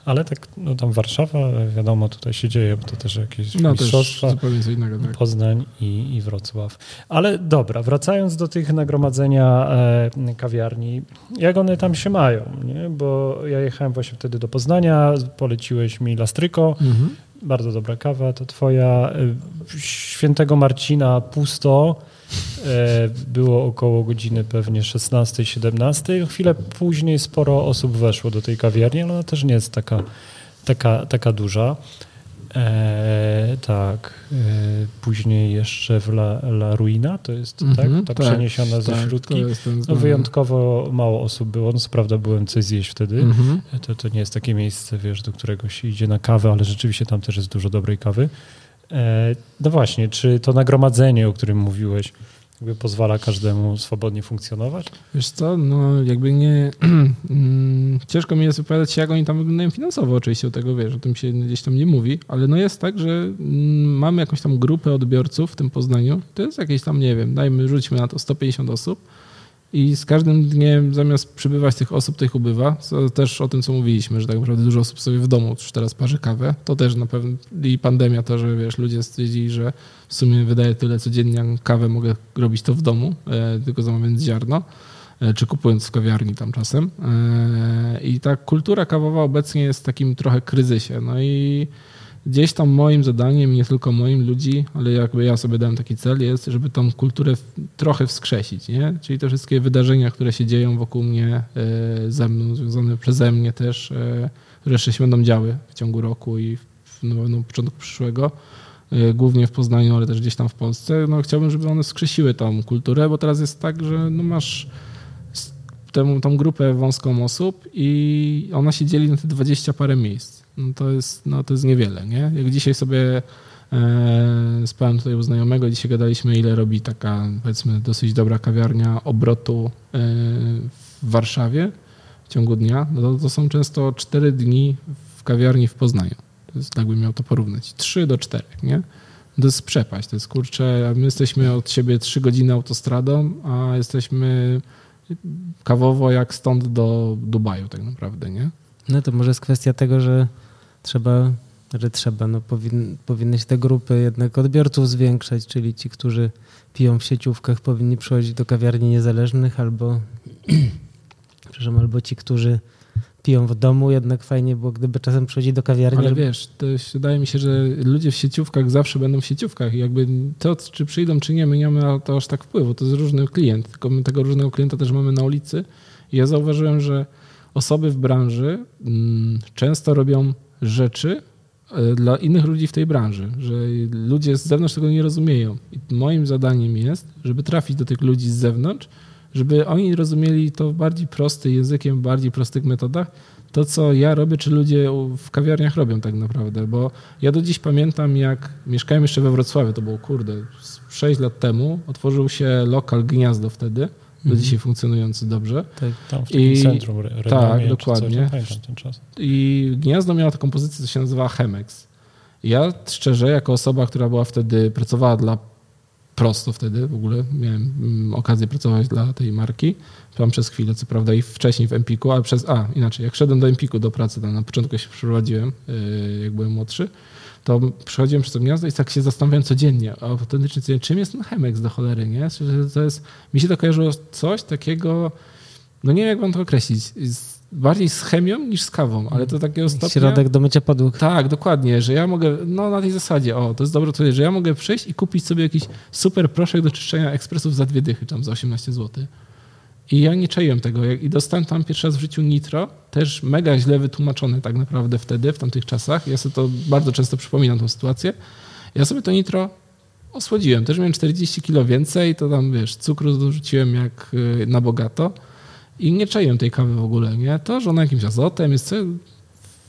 ale tak, no tam Warszawa, wiadomo, tutaj się dzieje, bo to też jakieś No też mistrzostwa. co innego, tak. Poznań i, i Wrocław. Ale dobra, wracając do tych nagromadzenia e, kawiarni, jak one tam się mają, nie? Bo ja jechałem właśnie wtedy do Poznania, poleciłeś mi Lastryko, Mhm. Bardzo dobra kawa, to twoja. E, Świętego Marcina pusto, e, było około godziny pewnie 16-17. Chwilę później sporo osób weszło do tej kawiarni, ale ona też nie jest taka, taka, taka duża. E, tak. E, później jeszcze w La, La Ruina, to jest Mhm, tak, ta przeniesiona ze tak, śródki. to jest ten No, wyjątkowo mało osób było. No, co prawda byłem coś zjeść wtedy. Mhm. To, to nie jest takie miejsce, wiesz, do którego się idzie na kawę, ale rzeczywiście tam też jest dużo dobrej kawy. E, no właśnie, czy to nagromadzenie, o którym mówiłeś, jakby pozwala każdemu swobodnie funkcjonować? Wiesz co, no jakby nie... (clears throat) mm, Ciężko mi jest wypowiadać się, jak oni tam wyglądają finansowo oczywiście, o tego wiesz, o tym się gdzieś tam nie mówi, ale no jest tak, że mm, mamy jakąś tam grupę odbiorców w tym Poznaniu, to jest jakieś tam, nie wiem, dajmy, rzućmy na to 150 osób i z każdym dniem zamiast przybywać tych osób, tych ubywa. Co też o tym, co mówiliśmy, że tak naprawdę dużo osób sobie w domu już teraz parzy kawę. To też na pewno i pandemia to, że wiesz, ludzie stwierdzili, że w sumie wydaje tyle codziennie kawę, mogę robić to w domu, e, tylko zamawiając ziarno e, czy kupując w kawiarni tam czasem. E, I ta kultura kawowa obecnie jest w takim trochę kryzysie. No i gdzieś tam moim zadaniem, nie tylko moim ludzi, ale jakby ja sobie dałem taki cel, jest, żeby tą kulturę trochę wskrzesić, nie? Czyli te wszystkie wydarzenia, które się dzieją wokół mnie, e, ze mną, związane przeze mnie też, które jeszcze się będą działy w ciągu roku i w, no, no, początku przyszłego, e, głównie w Poznaniu, ale też gdzieś tam w Polsce, no chciałbym, żeby one wskrzesiły tą kulturę, bo teraz jest tak, że no masz tę, tą grupę wąską osób i ona się dzieli na te 20 parę miejsc. No to jest, no to jest niewiele, nie? Jak dzisiaj sobie e, spałem tutaj u znajomego, dzisiaj gadaliśmy, ile robi taka, powiedzmy, dosyć dobra kawiarnia obrotu e, w Warszawie w ciągu dnia, no to, są często 4 dni w kawiarni w Poznaniu. To jest, miał to porównać. 3 do 4, nie? To jest przepaść, to jest kurczę, my jesteśmy od siebie trzy godziny autostradą, a jesteśmy kawowo jak stąd do Dubaju tak naprawdę, nie? No to może jest kwestia tego, że trzeba, że trzeba, no powin, powinny się te grupy jednak odbiorców zwiększać, czyli ci, którzy piją w sieciówkach powinni przychodzić do kawiarni niezależnych albo, (clears throat) przepraszam, albo ci, którzy piją w domu, jednak fajnie było, gdyby czasem przychodzi do kawiarni. Ale wiesz, to wydaje mi się, że ludzie w sieciówkach zawsze będą w sieciówkach i jakby to, czy przyjdą, czy nie, my nie mamy to aż tak wpływu. To jest różny klient, tylko my tego różnego klienta też mamy na ulicy. I ja zauważyłem, że osoby w branży mm, często robią rzeczy e, dla innych ludzi w tej branży, że ludzie z zewnątrz tego nie rozumieją. I moim zadaniem jest, żeby trafić do tych ludzi z zewnątrz, żeby oni rozumieli to bardziej prostym językiem, bardziej prostych metodach, to co ja robię, czy ludzie w kawiarniach robią tak naprawdę, bo ja do dziś pamiętam, jak mieszkałem jeszcze we Wrocławiu, to było kurde, 6 lat temu, otworzył się lokal Gniazdo wtedy, do mhm. dzisiaj funkcjonujący dobrze. Tam w I, centrum Redomie, Tak, dokładnie. I Gniazdo miało taką pozycję, co się nazywa Chemex. Ja szczerze, jako osoba, która była wtedy, pracowała dla prosto wtedy w ogóle. Miałem mm, okazję pracować dla tej marki. Tam przez chwilę, co prawda i wcześniej w Empiku, ale przez, a inaczej, jak szedłem do Empiku do pracy, tam na początku się przeprowadziłem, y, jak byłem młodszy, to przechodziłem przez to gniazdo i tak się zastanawiałem codziennie, autentycznie, czym jest ten Chemex do cholery, nie? To jest, mi się to kojarzyło coś takiego, no nie wiem, jak mam to określić, bardziej z chemią niż z kawą, ale to takiego stopnia... Środek do mycia podłóg. Tak, dokładnie, że ja mogę, no na tej zasadzie, o, to jest dobre to, że ja mogę przyjść i kupić sobie jakiś super proszek do czyszczenia ekspresów za dwie dychy, tam za 18 zł. I ja nie czaiłem tego. I dostałem tam pierwszy raz w życiu nitro, też mega źle wytłumaczone tak naprawdę wtedy, w tamtych czasach. Ja sobie to bardzo często przypominam tą sytuację. Ja sobie to nitro osłodziłem. Też miałem 40 kilo więcej, to tam, wiesz, cukru dorzuciłem jak y, na bogato. I nie czaiłem tej kawy w ogóle, nie? To, że ona jakimś azotem jest,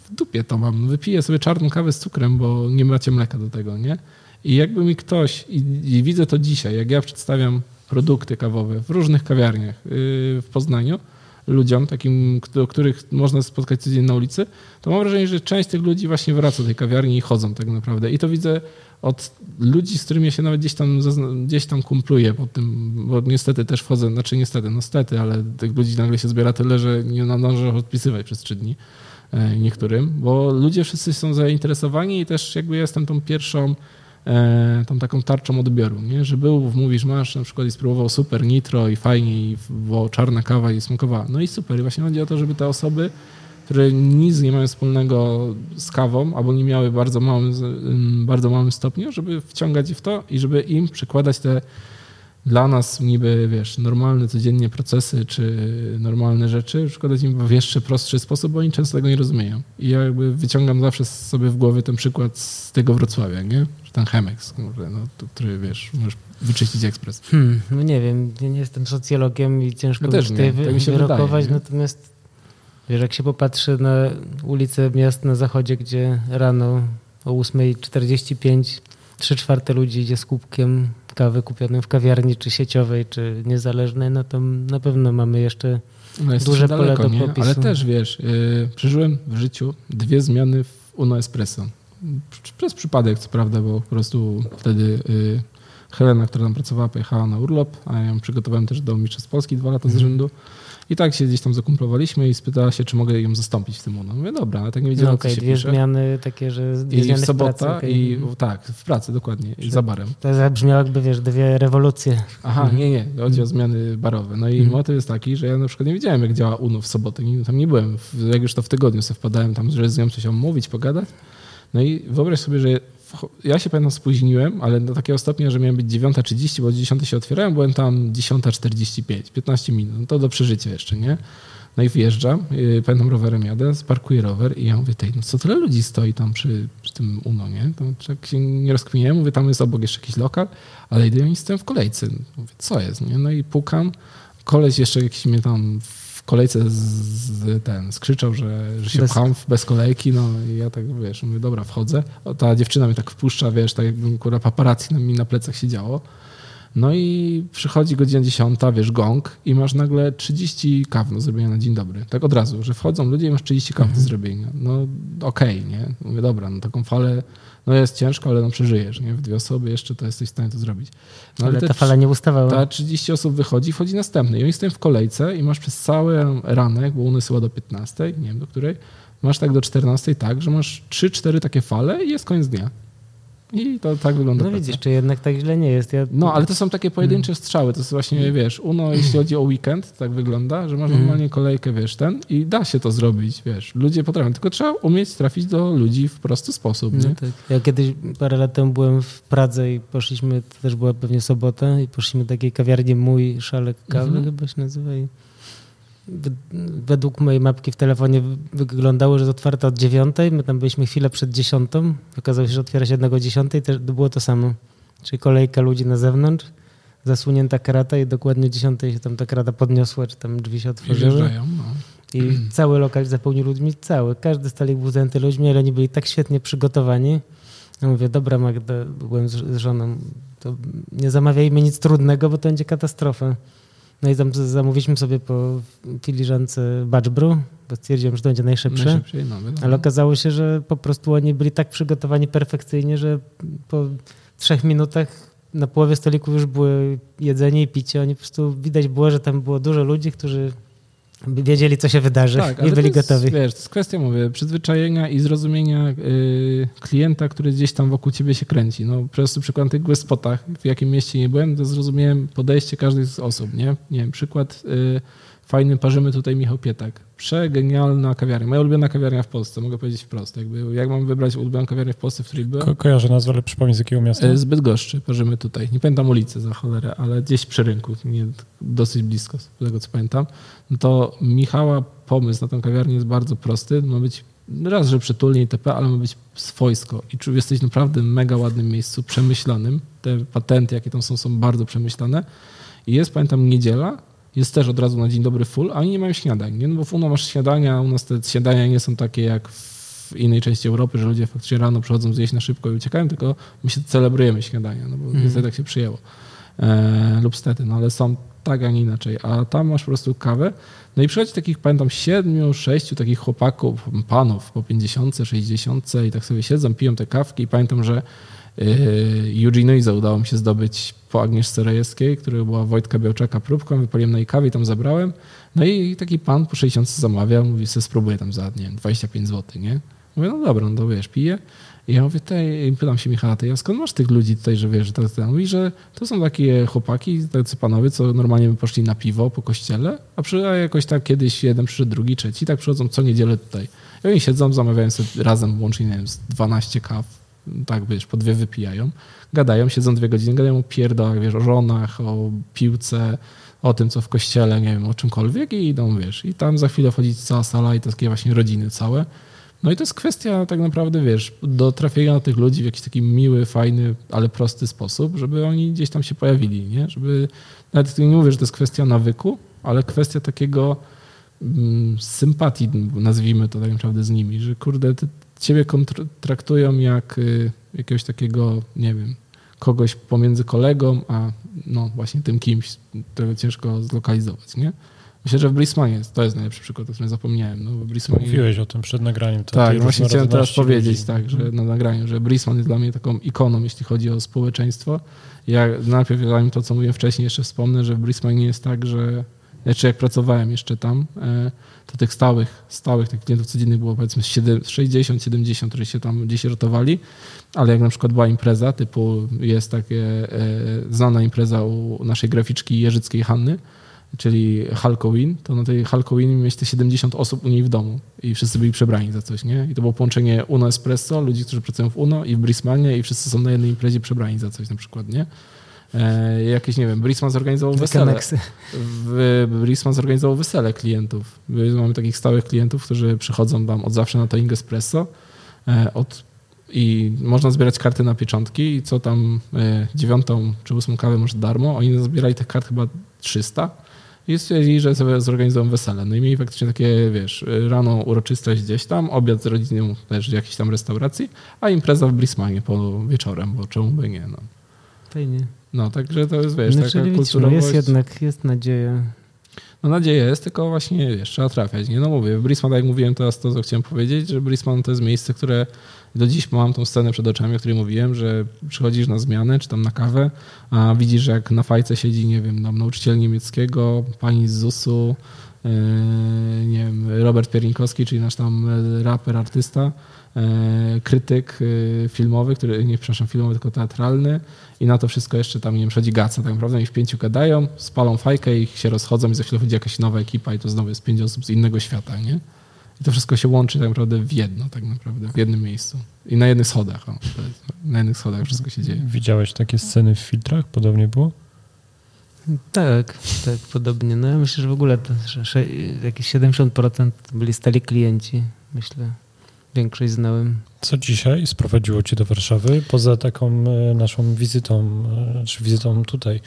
w dupie to mam. Wypiję sobie czarną kawę z cukrem, bo nie macie mleka do tego, nie? I jakby mi ktoś, i, i widzę to dzisiaj, jak ja przedstawiam produkty kawowe w różnych kawiarniach yy, w Poznaniu, ludziom, takim, których można spotkać codziennie na ulicy, to mam wrażenie, że część tych ludzi właśnie wraca do tej kawiarni i chodzą tak naprawdę. I to widzę od ludzi, z którymi się nawet gdzieś tam, gdzieś tam kumpluję, po tym, bo niestety też wchodzę, znaczy niestety, no stety, ale tych ludzi nagle się zbiera tyle, że nie nadążę odpisywać przez trzy dni e, niektórym, bo ludzie wszyscy są zainteresowani i też jakby jestem tą pierwszą tą taką tarczą odbioru, nie? że był, mówisz, masz na przykład i spróbował super nitro i fajnie i było czarna kawa i smakowała. No i super. I właśnie chodzi o to, żeby te osoby które nic nie mają wspólnego z kawą, albo nie miały bardzo małym, bardzo małym stopniu, żeby wciągać w to i żeby im przekładać te dla nas niby, wiesz, normalne codziennie procesy czy normalne rzeczy, przekładać im w jeszcze prostszy sposób, bo oni często tego nie rozumieją. I ja jakby wyciągam zawsze sobie w głowie ten przykład z tego Wrocławia, nie? Że ten Chemex, no, który, wiesz, możesz wyczyścić ekspres. Hmm, no nie wiem, ja nie jestem socjologiem i ciężko ja też tutaj wy, tak wyrokować, wydaje, natomiast Wiesz, jak się popatrzy na ulice miast na zachodzie, gdzie rano o 8.45 trzy czwarte ludzi idzie z kubkiem kawy w kawiarni, czy sieciowej, czy niezależnej, no to na pewno mamy jeszcze no duże daleko, pole do nie? popisu. Ale też wiesz, yy, przeżyłem w życiu dwie zmiany w Uno Espresso. Przez przypadek, co prawda, bo po prostu wtedy yy, Helena, która tam pracowała, pojechała na urlop, a ja ją przygotowałem też do Mistrzostw Polski dwa lata z mhm. rzędu. I tak się gdzieś tam zakumplowaliśmy i spytała się, czy mogę ją zastąpić w tym UNO. Mówię, dobra, ale tak nie wiedziałem, no, okay, co się dwie pisze. zmiany takie, że dwie I zmiany w sobota w pracy, okay. i tak, w pracy dokładnie, za barem. To zabrzmiało jakby, wiesz, dwie rewolucje. Aha, mhm. nie, nie, chodzi o zmiany barowe. No i mhm. motyw jest taki, że ja na przykład nie wiedziałem, jak działa UNO w sobotę, tam nie byłem. Jak już to w tygodniu sobie wpadałem tam, że z nią coś omówić, pogadać. No i wyobraź sobie, że ja się pamiętam spóźniłem, ale do takiego stopnia, że miałem być 9.30, bo o 10 się otwierałem, byłem tam 10.45, 15 minut. No to do przeżycia jeszcze, nie? No i wjeżdżam, yy, pamiętam rowerem jadę, sparkuję rower i ja mówię, tej, no co tyle ludzi stoi tam przy, przy tym UNO, nie? To tak się nie rozkminiłem, mówię, tam jest obok jeszcze jakiś lokal, ale idę i stoją w kolejce. Mówię, co jest, nie? No i pukam, koleś jeszcze jakiś mnie tam kolejce z, z, ten, skrzyczał, że, że się bez... pcham bez kolejki, no i ja tak, wiesz, mówię, dobra, wchodzę. O, ta dziewczyna mnie tak wpuszcza, wiesz, tak jakbym kurwa paparazzi na mi na plecach siedziało. No i przychodzi godzina 10, wiesz, gong i masz nagle 30 kaw do zrobienia na dzień dobry. Tak od razu, że wchodzą ludzie i masz 30 kaw do zrobienia. No okej, okay, nie? Mówię, dobra, no taką falę, no jest ciężko, ale no przeżyjesz, nie? W dwie osoby jeszcze to jesteś w stanie to zrobić. No, ale, ale ta fala nie ustawała. Ta 30 osób wychodzi, wchodzi następny i oni stoją w kolejce i masz przez cały ranek, bo chyba do 15, nie wiem do której, masz tak do 14 tak, że masz 3-4 takie fale i jest koniec dnia. I to tak wygląda. No widzisz, czy jednak tak źle nie jest. Ja... No, ale to są takie pojedyncze hmm. strzały. To jest właśnie, hmm. wiesz, uno, jeśli chodzi o weekend, tak wygląda, że masz hmm. normalnie kolejkę, wiesz, ten i da się to zrobić, wiesz. Ludzie potrafią, tylko trzeba umieć trafić do ludzi w prosty sposób, nie? No tak. Ja kiedyś parę lat temu byłem w Pradze i poszliśmy, to też była pewnie sobota i poszliśmy do takiej kawiarni Mój Szalek Kawy mhm. chyba się nazywa i według mojej mapki w telefonie wyglądało, że jest otwarta od dziewiątej. My tam byliśmy chwilę przed dziesiątą. Okazało się, że otwiera się jednego dziesiątej. Było to samo. Czyli kolejka ludzi na zewnątrz, zasunięta krata i dokładnie dziesiątej się tam ta krata podniosła, czy tam drzwi się otworzyły. I, no. I (clears throat) cały lokal zapełnił ludźmi, cały. Każdy stalik był zajęty ludźmi, ale oni byli tak świetnie przygotowani. Ja mówię, dobra Magda, byłem z żoną, to nie zamawiajmy nic trudnego, bo to będzie katastrofa. No i tam zamówiliśmy sobie po filiżance batch brew, bo stwierdziłem, że to będzie najszybsze. No, Ale okazało się, że po prostu oni byli tak przygotowani perfekcyjnie, że po trzech minutach na połowie stolików już było jedzenie i picie. Oni po prostu widać było, że tam było dużo ludzi, którzy wiedzieli, co się wydarzy tak, i byli jest, gotowi. Wiesz, to jest kwestia, mówię, przyzwyczajenia i zrozumienia yy, klienta, który gdzieś tam wokół ciebie się kręci. No, przez przykład tych spotach, w jakim mieście nie byłem, to zrozumiałem podejście każdej z osób, nie? Nie wiem, przykład yy, fajny parzymy tutaj Michał Pietak. Przegenialna kawiarnia. Moja ulubiona kawiarnia w Polsce, mogę powiedzieć wprost. Jakby, jak mam wybrać ulubioną kawiarnię w Polsce, w której byłem? Ko kojarzę nazwę, ale przypomnij z jakiego miasta? E, zbyt goszczy, parzymy tutaj. Nie pamiętam ulicy za cholerę, ale gdzieś przy rynku, nie, dosyć blisko z tego co pamiętam. No to Michała pomysł na tę kawiarnię jest bardzo prosty. Ma być raz, że przytulnie itp., ale ma być swojsko. I czuję, jesteś naprawdę w mega ładnym miejscu, przemyślanym. Te patenty, jakie tam są, są bardzo przemyślane. I jest, pamiętam, niedziela, jest też od razu na dzień dobry full, a oni nie mają śniadań, nie? No bo w UNO masz śniadania, u nas te śniadania nie są takie jak w innej części Europy, że ludzie faktycznie rano przychodzą zjeść na szybko i uciekają, tylko my się celebrujemy śniadania, no bo mm. niestety tak się przyjęło. E, lub stety, no ale są tak, a nie inaczej. A tam masz po prostu kawę. No i przychodzi takich, pamiętam, siedmiu, sześciu takich chłopaków, panów po 50, 60 i tak sobie siedzą, piją te kawki i pamiętam, że Yy, Eugene'iza udało mi się zdobyć po Agnieszce Rejewskiej, która była Wojtka Białczaka próbką, wypaliłem na jej kawie tam zabrałem. No i taki pan po 60 zamawia, mówi, sobie spróbuję tam za, nie wiem, 25 zł, nie? Mówię, no dobra, no to wiesz, piję. I ja mówię, tej, pytam się Michała, ty, ja skąd masz tych ludzi tutaj, że wiesz, że mówi, że to są takie chłopaki, tacy panowie, co normalnie by poszli na piwo po kościele, a, przy, a jakoś tak kiedyś jeden przyszedł, drugi, trzeci, tak przychodzą co niedzielę tutaj. I oni siedzą, zamawiają sobie razem łącznie, nie wiem, z 12 kaw, tak wiesz, po dwie wypijają, gadają, siedzą dwie godziny, gadają o pierdach, wiesz, o żonach, o piłce, o tym, co w kościele, nie wiem, o czymkolwiek i idą, wiesz, i tam za chwilę wchodzi cała sala i takie właśnie rodziny całe. No i to jest kwestia tak naprawdę, wiesz, do trafienia do tych ludzi w jakiś taki miły, fajny, ale prosty sposób, żeby oni gdzieś tam się pojawili, nie? Żeby, nawet nie mówię, że to jest kwestia nawyku, ale kwestia takiego mm, sympatii, nazwijmy to tak naprawdę z nimi, że kurde, ty, ciebie traktują jak y, jakiegoś takiego, nie wiem, kogoś pomiędzy kolegą, a no właśnie tym kimś, którego ciężko zlokalizować, nie? Myślę, że w Brismanie to jest najlepszy przykład, o którym zapomniałem. No, Brismanie... Mówiłeś o tym przed nagraniem. tak, właśnie chciałem teraz powiedzieć, tak, że na nagraniu, że Brisman jest dla mnie taką ikoną, jeśli chodzi o społeczeństwo. Ja najpierw, zanim to, co mówiłem wcześniej, jeszcze wspomnę, że w Brismanie jest tak, że znaczy jak pracowałem jeszcze tam, e, to tych stałych, stałych tych klientów codziennych było powiedzmy 60-70, którzy się tam gdzieś rotowali, ale jak na przykład była impreza, typu jest takie e, znana impreza u naszej graficzki Jerzyckiej Hanny, czyli Halloween, to na tej Halloween te 70 osób u niej w domu i wszyscy byli przebrani za coś, nie? I to było połączenie Uno Espresso, ludzi, którzy pracują w Uno i w Brismanie i wszyscy są na jednej imprezie przebrani za coś na przykład, nie? E, jakieś, nie wiem, Brisman zorganizował wesele. W, Brisman zorganizował wesele klientów. Mamy takich stałych klientów, którzy przychodzą tam od zawsze na to Espresso e, od, i można zbierać karty na pieczątki i co tam e, dziewiątą czy ósmą kawę może darmo. Oni zbierali tych kart chyba 300 i stwierdzili, że sobie zorganizują wesele. No i mieli faktycznie takie, wiesz, rano uroczystość gdzieś tam, obiad z rodziną też w jakiejś tam restauracji, a impreza w Brismanie po wieczorem, bo czemu by nie, no. Fajnie. No, także to jest, wiesz, Znaczy, taka no kulturowość. jest jednak, jest nadzieja. No nadzieja jest, tylko właśnie wiesz, trzeba trafiać. Nie no mówię, Brisman, tak jak mówiłem teraz to, co chciałem powiedzieć, że Brisman to jest miejsce, które do dziś mam tą scenę przed oczami, o której mówiłem, że przychodzisz na zmianę czy tam na kawę, a widzisz, jak na fajce siedzi, nie wiem, tam nauczyciel niemieckiego, pani z ZUS-u, yy, nie wiem, Robert Pierinkowski, czyli nasz tam raper, artysta, krytyk yy, filmowy, który, nie przepraszam, filmowy, tylko teatralny i na to wszystko jeszcze tam, nie wiem, przychodzi Gaca tak naprawdę i w pięciu gadają, spalą fajkę i się rozchodzą i za chwilę chodzi jakaś nowa ekipa i to znowu jest pięć osób z innego świata, nie? I to wszystko się łączy tak naprawdę w jedno, tak naprawdę, w jednym miejscu. I na jednych schodach, o, jest, na jednych schodach wszystko się dzieje. Widziałeś takie sceny w filtrach? Podobnie było? Tak, tak, podobnie. No ja myślę, że w ogóle to, że jakieś 70% byli stali klienci, myślę. Większość znałem. Co dzisiaj sprowadziło cię do Warszawy? Poza taką e, naszą wizytą, e, czy wizytą tutaj.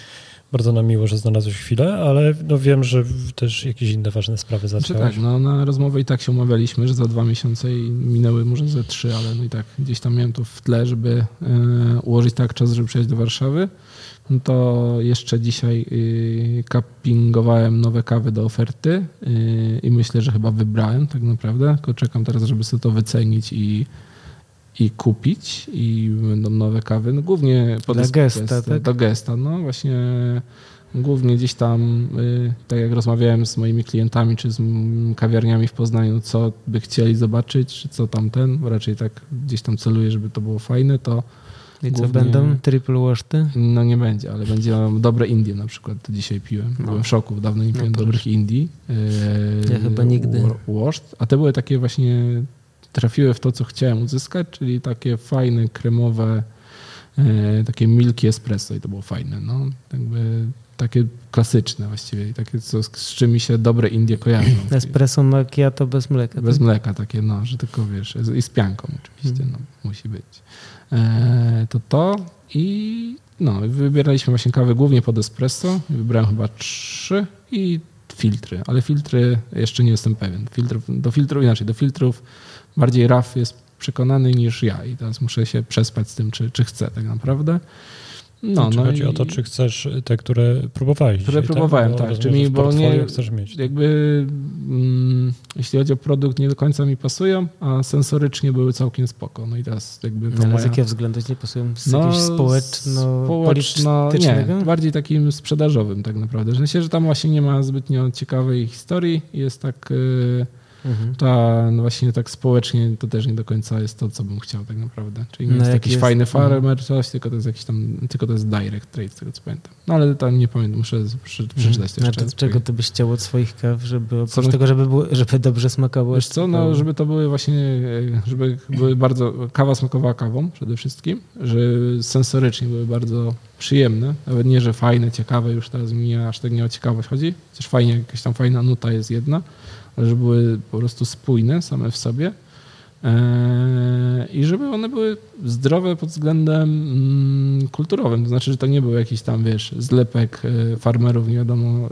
Bardzo nam miło, że znalazłeś chwilę, ale no wiem, że też jakieś inne ważne sprawy Znaczy zacząłeś. tak, no na rozmowę i tak się umawialiśmy, że za dwa miesiące i minęły może ze trzy, ale no i tak gdzieś tam miałem to w tle, żeby e, ułożyć tak czas, żeby przyjechać do Warszawy. No to jeszcze dzisiaj y, cuppingowałem nowe kawy do oferty y, i myślę, że chyba wybrałem tak naprawdę, tylko czekam teraz, żeby sobie to wycenić i, i kupić i będą nowe kawy. No głównie pod Dla espresso, gesta, tak? Do gesta, no właśnie głównie gdzieś tam, y, tak jak rozmawiałem z moimi klientami czy z kawiarniami w Poznaniu, co by chcieli zobaczyć, czy co tamten, bo raczej tak gdzieś tam celuję, żeby to było fajne, to I co będą? Triple washty? no nie będzie, ale będzie dobre Indie na przykład, to dzisiaj piłem. No. Byłem w szoku, dawno nie No piłem proszę. dobrych Indii. Ja chyba nigdy. wa- Washed, a te były takie właśnie, trafiły w to, co chciałem uzyskać, czyli takie fajne, kremowe, takie milki espresso i to było fajne, no. Jakby takie klasyczne właściwie takie, co, z czym mi się dobre Indie kojarzą. (clears throat) Espresso macchiato bez mleka. Bez tak? mleka takie, no, że tylko wiesz, i z pianką oczywiście, no, musi być. E, to to i no, wybieraliśmy właśnie kawę głównie pod espresso. Wybrałem chyba trzy i filtry, ale filtry jeszcze nie jestem pewien. Filtrów, do filtrów inaczej, do filtrów bardziej Raf jest przekonany niż ja i teraz muszę się przespać z tym, czy, czy chcę tak naprawdę. No, czy no chodzi i o to, czy chcesz te, które próbowałeś Które dzisiaj, próbowałem, Bo tak, czyli że w bo nie- chcesz mieć. jakby mm, jeśli chodzi o produkt, nie do końca mi pasują, a sensorycznie były całkiem spoko. No i teraz jakby Ale moja... z jakiego względu ci nie pasują? Z No, jakiegoś społeczno politycznego? nie, bardziej takim sprzedażowym tak naprawdę. W sensie, że tam właśnie nie ma zbytnio ciekawej historii jest tak y, Mhm. ta no właśnie tak społecznie to też nie do końca jest to, co bym chciał tak naprawdę. Czyli nie No jest jak jakiś jest- fajny mhm. farmer, coś, tylko to jest jakiś tam, tylko to jest direct trade, z tego co pamiętam. No ale tam nie pamiętam, muszę przy, przeczytać to A jeszcze to raz. czego ty byś chciał od swoich kaw, żeby oprócz Co tego, żeby, było, żeby dobrze smakowało? Wiesz co, no, żeby to były właśnie, e, żeby były bardzo, kawa smakowała kawą przede wszystkim, że sensorycznie były bardzo przyjemne, nawet nie, że fajne, ciekawe, już teraz mi aż tak nie o ciekawość chodzi, chociaż fajnie, jakaś tam fajna nuta jest jedna, ale żeby były po prostu spójne same w sobie. E, i żeby one były zdrowe pod względem mm, kulturowym, to znaczy, że to nie był jakiś tam, wiesz, zlepek e, farmerów, nie wiadomo e,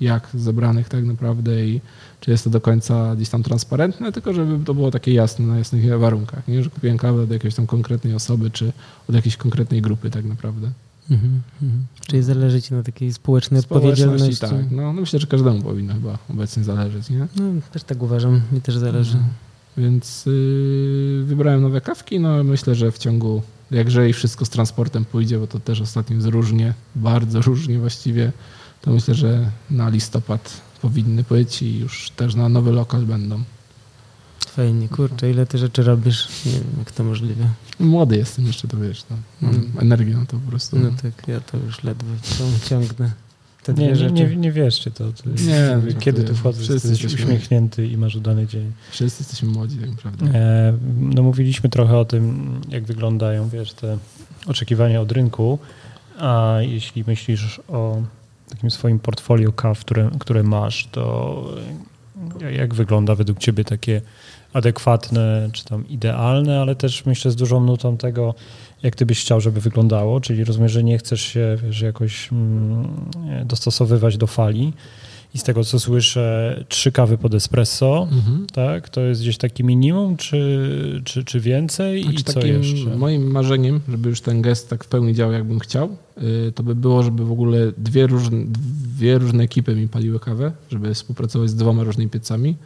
jak zebranych tak naprawdę i czy jest to do końca gdzieś tam transparentne, tylko żeby to było takie jasne, na jasnych warunkach, nie, że kupiłem kawę od jakiejś tam konkretnej osoby, czy od jakiejś konkretnej grupy tak naprawdę. Mhm, mhm. Czyli zależy ci na takiej społecznej odpowiedzialności. tak. No, no myślę, że każdemu powinno chyba obecnie zależeć, nie? No, też tak uważam, mi też zależy. Więc yy, wybrałem nowe kawki, no myślę, że w ciągu, jak jeżeli wszystko z transportem pójdzie, bo to też ostatnio jest różnie, bardzo różnie właściwie, to myślę, że na listopad powinny być i już też na nowy lokal będą. Fajnie, kurczę, ile ty rzeczy robisz? Nie wiem, jak to możliwe. Młody jestem jeszcze, to wiesz, no, mam Mm. energię na to po prostu. No tak, ja to już ledwo ciągnę. Te dwie Nie, nie, rzeczy. nie, nie wierzcie to. to Nie, kiedy to tu wchodzę, wszyscy jesteś jesteśmy- uśmiechnięty i masz udany dzień. Wszyscy jesteśmy młodzi tak naprawdę. E, No mówiliśmy trochę o tym, jak wyglądają, wiesz, te oczekiwania od rynku, a jeśli myślisz o takim swoim portfolio kaw, które, które masz, to jak wygląda według ciebie takie adekwatne, czy tam idealne, ale też myślę z dużą nutą tego, jak ty byś chciał, żeby wyglądało, czyli rozumiem, że nie chcesz się wiesz, jakoś mm, dostosowywać do fali I z tego co słyszę, trzy kawy pod espresso, Mhm. tak? To jest gdzieś taki minimum, czy, czy, czy więcej? Znaczy I co jeszcze? Moim marzeniem, żeby już ten gest tak w pełni działał, jakbym chciał, y, to by było, żeby w ogóle dwie różne, dwie różne ekipy mi paliły kawę, żeby współpracować z dwoma różnymi piecami,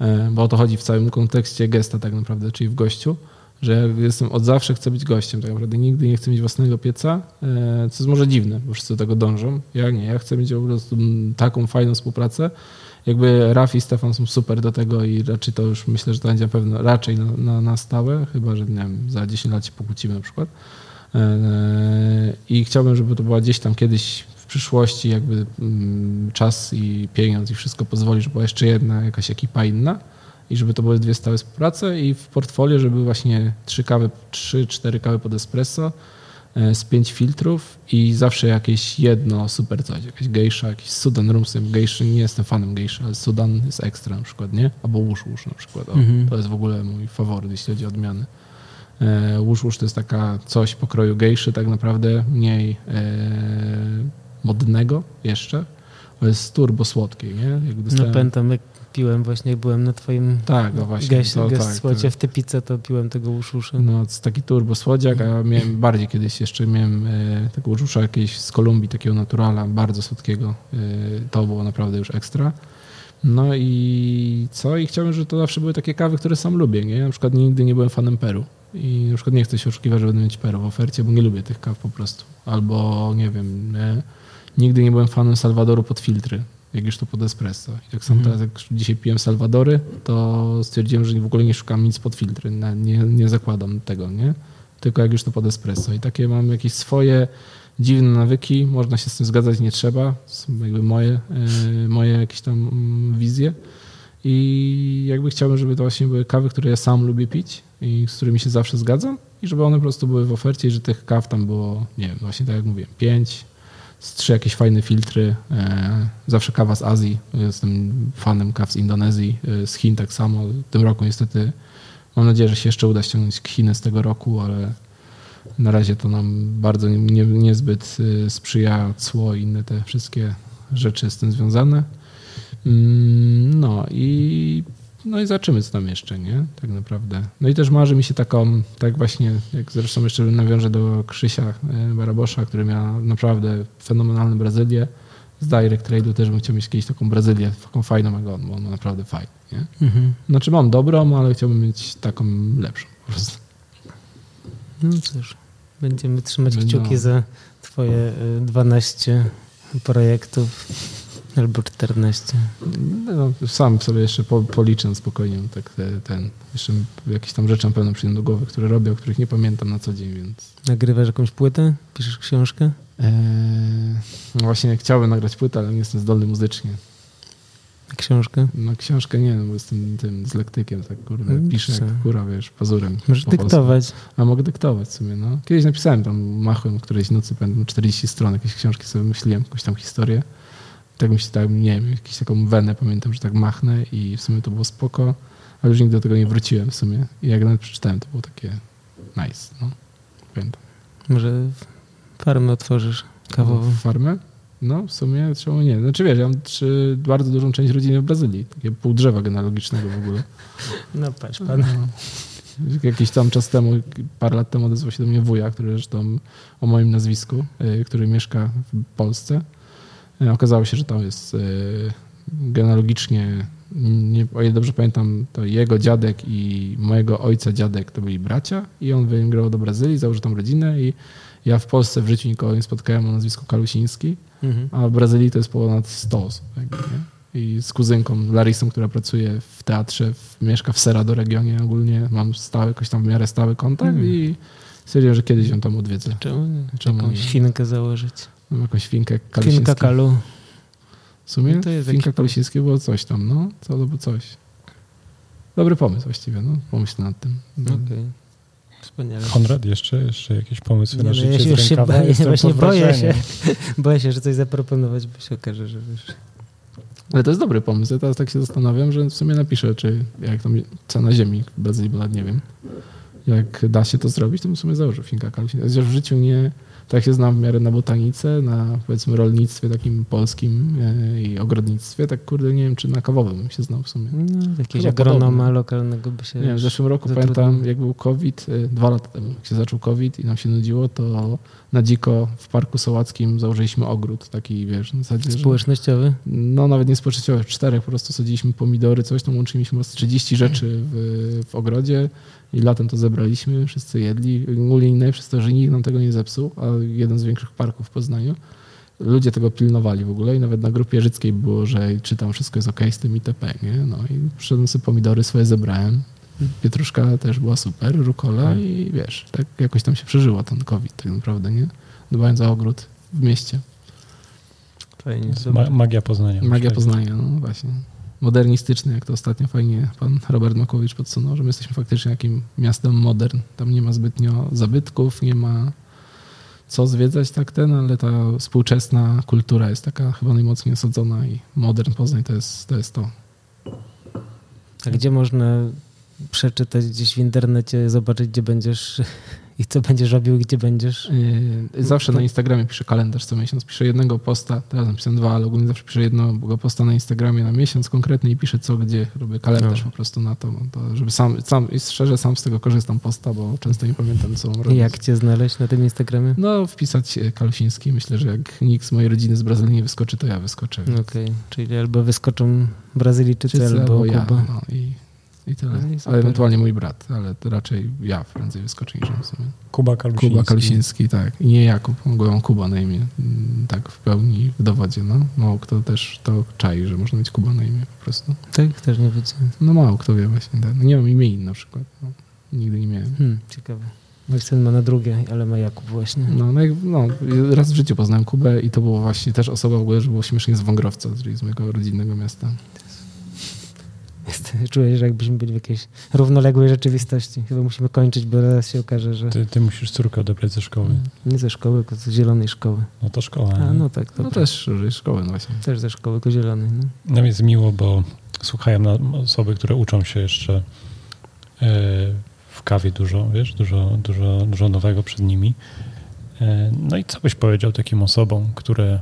y, bo o to chodzi w całym kontekście gesta tak naprawdę, czyli w gościu, że jestem od zawsze chcę być gościem, tak naprawdę nigdy nie chcę mieć własnego pieca, y, co jest może dziwne, bo wszyscy do tego dążą. Ja nie, ja chcę mieć po prostu taką fajną współpracę, jakby Raf i Stefan są super do tego i raczej to już myślę, że to będzie pewno raczej na, na, na stałe, chyba że nie wiem, za 10 lat się pokłócimy na przykład. E, I chciałbym, żeby to była gdzieś tam kiedyś w przyszłości jakby mm, czas i pieniądz i wszystko pozwoli, żeby była jeszcze jedna jakaś ekipa inna i żeby to były dwie stałe współprace i w portfolio, żeby właśnie trzy kawy, trzy, cztery kawy pod espresso e, z pięć filtrów i zawsze jakieś jedno super coś, jakaś gejsza, jakiś Sudan Rum, gejszy, nie jestem fanem gejszy, ale Sudan jest ekstra na przykład, nie? Albo Łusz Łusz na przykład, o, Mhm. to jest w ogóle mój faworyt, jeśli chodzi o odmiany. E, Łusz Łusz to jest taka coś pokroju gejszy tak naprawdę, mniej e, modnego jeszcze, ale jest turbo słodkie, nie? Jak No dostałem- pamiętam, jak piłem właśnie, jak byłem na twoim tak, no właśnie. geść, to, tak, słocie tak. w Typice, to piłem tego uszusza. No, to taki turbo słodziak, a ja miałem bardziej kiedyś jeszcze miałem e, tego żusza jakiegoś z Kolumbii, takiego naturala, bardzo słodkiego. E, to było naprawdę już ekstra. No i co? I chciałbym, żeby to zawsze były takie kawy, które sam lubię, nie? Na przykład nigdy nie byłem fanem Peru. I na przykład nie chcę się oszukiwać, że będę mieć Peru w ofercie, bo nie lubię tych kaw po prostu. Albo, nie wiem, nie? nigdy nie byłem fanem Salwadoru pod filtry, jak już to pod espresso. I tak samo Mhm. teraz, jak dzisiaj piłem Salwadory, to stwierdziłem, że w ogóle nie szukam nic pod filtry, nie, nie zakładam tego, nie? Tylko jak już to pod espresso. I takie mam jakieś swoje dziwne nawyki, można się z tym zgadzać, nie trzeba. Są jakby moje, e, moje jakieś tam mm, wizje. I jakby chciałbym, żeby to właśnie były kawy, które ja sam lubię pić i z którymi się zawsze zgadzam i żeby one po prostu były w ofercie i że tych kaw tam było, nie wiem, właśnie tak jak mówiłem, pięć, z trzy jakieś fajne filtry. E, zawsze kawa z Azji. Jestem fanem kaw z Indonezji, e, z Chin tak samo. W tym roku niestety mam nadzieję, że się jeszcze uda ściągnąć Chiny z tego roku, ale na razie to nam bardzo nie, nie, niezbyt e, sprzyja cło i inne te wszystkie rzeczy z tym związane. Mm, No i, no i zobaczymy, co tam jeszcze, nie? Tak naprawdę. No i też marzy mi się taką, tak właśnie, jak zresztą jeszcze nawiążę do Krzysia e, Barabosza, który miał naprawdę fenomenalną Brazylię. Z Direct Trade'u też bym chciał mieć kiedyś taką Brazylię, taką fajną jak on, bo on ma naprawdę fajnie, nie? Mhm. Znaczy mam dobrą, ale chciałbym mieć taką lepszą po prostu. No cóż, będziemy trzymać No. kciuki za twoje y, 12 projektów albo 14. No, sam sobie jeszcze po, policzę spokojnie, tak te, ten, jeszcze jakieś tam rzeczy na pewno przyjdą do głowy, które robię, o których nie pamiętam na co dzień, więc Nagrywasz jakąś płytę? Piszesz książkę? Eee, no właśnie chciałbym nagrać płytę, ale nie jestem zdolny muzycznie. Książkę? No książkę nie, no bo jestem tym dylektykiem, tak kurde, Mm, piszę jak kura, wiesz, pazurem. Możesz po polsku. dyktować. A mogę dyktować w sumie, no. Kiedyś napisałem tam, machłem którejś nocy, pamiętam, 40 stron jakieś książki sobie myśliłem, jakąś tam historię. Tak mi się tak, nie wiem, jakąś taką wenę pamiętam, że tak machnę i w sumie to było spoko, ale już nigdy do tego nie wróciłem w sumie. I jak nawet przeczytałem, to było takie nice, no. Pamiętam. Może farmę otworzysz kawową. Farmę? No, w sumie czemu nie? Znaczy wiesz, ja mam trzy, bardzo dużą część rodziny w Brazylii. Takie pół drzewa genealogicznego w ogóle. No patrz pan. No. Jakiś tam czas temu, parę lat temu odezwał się do mnie wuja, który zresztą o moim nazwisku, y, który mieszka w Polsce. Y, Okazało się, że tam jest y, genealogicznie, nie, o ile dobrze pamiętam, to jego dziadek i mojego ojca dziadek to byli bracia i on wyemigrował do Brazylii, założył tam rodzinę i ja w Polsce w życiu nikogo nie spotkałem o nazwisku Kalusiński. Mhm. A w Brazylii to jest ponad 100 osób. jakby? I z kuzynką Larysą, która pracuje w teatrze, w, mieszka w Serado regionie ogólnie, mam stały, jakoś tam w miarę stały kontakt Mhm. i stwierdziłem, że kiedyś ją tam odwiedzę. Czemu nie? Czemu Jakąś nie? założyć. Mam jakąś finkę Finka kalusińską. kalu. W sumie No to jest finka jakiś kalusińskie było coś tam, no. Co to było coś. Dobry pomysł właściwie, no. Pomyśl nad tym. Okej. Wspaniale. Konrad, jeszcze, jeszcze jakieś pomysły Nie, na no, życie ja się z już się rękawa? boję, Jestem właśnie boję wrażeniem. (laughs) Boję się, że coś zaproponować, bo się okaże, że wiesz. Ale to jest dobry pomysł. Ja teraz tak się zastanawiam, że w sumie napiszę, czy jak tam cena ziemi w Brazylii, bo nawet nie wiem. jak da się to zrobić, to bym sobie założył finka kalusińska. Chociaż w życiu nie, tak się znam w miarę na botanice, na powiedzmy rolnictwie takim polskim e, i ogrodnictwie, tak kurde nie wiem, czy na kawowym się znał w sumie. No, jakiegoś agronoma lokalnego by się... Nie wiem, w zeszłym roku zatrudnił. pamiętam, jak był COVID, y, dwa lata temu, jak się zaczął COVID i nam się nudziło, to na dziko w Parku Sołackim założyliśmy ogród, taki wiesz, zasadzie, Społecznościowy? no nawet nie społecznościowy, w czterech po prostu sadziliśmy pomidory, coś tam łączyliśmy z 30 rzeczy w, w ogrodzie i latem to zebraliśmy, wszyscy jedli. Ogólnie najlepsze to, że nikt nam tego nie zepsuł, a jeden z większych parków w Poznaniu. Ludzie tego pilnowali w ogóle i nawet na grupie życkiej było, że czy tam wszystko jest ok z tym itp. Nie? No i przyszedłem sobie pomidory swoje zebrałem. Pietruszka też była super, rukola Mhm. i wiesz, tak jakoś tam się przeżyło ten COVID tak naprawdę, nie? Dbając o ogród w mieście. Fajnie, Ma, magia Poznania. Magia. Poznania, no właśnie. Modernistyczny, jak to ostatnio fajnie pan Robert Makowicz podsunął, że my jesteśmy faktycznie takim miastem modern. Tam nie ma zbytnio zabytków, nie ma co zwiedzać tak ten, ale ta współczesna kultura jest taka chyba najmocniej osadzona i modern Poznań to jest to. Jest to. A gdzie można przeczytać gdzieś w internecie, zobaczyć, gdzie będziesz i co będziesz robił, gdzie będziesz? Yy, Zawsze na Instagramie piszę kalendarz co miesiąc. Piszę jednego posta, teraz napisałem dwa, ale ogólnie zawsze piszę jednego posta na Instagramie na miesiąc konkretny i piszę co, gdzie. Robię kalendarz No. po prostu na to, to żeby sam, sam, i szczerze sam z tego korzystam posta, bo często nie pamiętam, co mam I robić. jak cię znaleźć na tym Instagramie? No, wpisać e, Kalusiński. Myślę, że jak nikt z mojej rodziny z Brazylii nie wyskoczy, to ja wyskoczę. więc- Okej, czyli albo wyskoczą Brazylijczycy, Wszyscy albo ja. Kuba. No, i, I tyle. No ale ewentualnie mój brat, ale to raczej ja prędzej wyskoczę niż on w sumie. Kuba Kalusiński. Kuba Kalusiński, tak. I nie Jakub, mogę mam Kuba na imię. Mm, Tak w pełni w dowodzie. No. Mało kto też to czai, że można mieć Kuba na imię po prostu. Tak, też nie wiedziałem. No mało kto wie właśnie. Tak. No, nie mam imienia na przykład. No. Nigdy nie miałem. Hmm, ciekawe. Mój syn ma na drugie, ale ma Jakub właśnie. No, no, no, raz w życiu poznałem Kubę i to było właśnie też osoba w ogóle, że było śmiesznie z Wągrowca, czyli z mojego rodzinnego miasta. Jest, (laughs) czuję, że jakbyśmy byli w jakiejś równoległej rzeczywistości. Chyba musimy kończyć, bo zaraz się okaże, że Ty, ty musisz córkę odebrać ze szkoły. nie ze szkoły, tylko z zielonej szkoły. No to szkoła. A, nie? no tak, to No też że szkoły, no właśnie. też ze szkoły, tylko zielonej. No. Nam jest miło, bo słuchają na osoby, które uczą się jeszcze e, w kawie dużo, wiesz, dużo, dużo, dużo nowego przed nimi. E, No i co byś powiedział takim osobom, które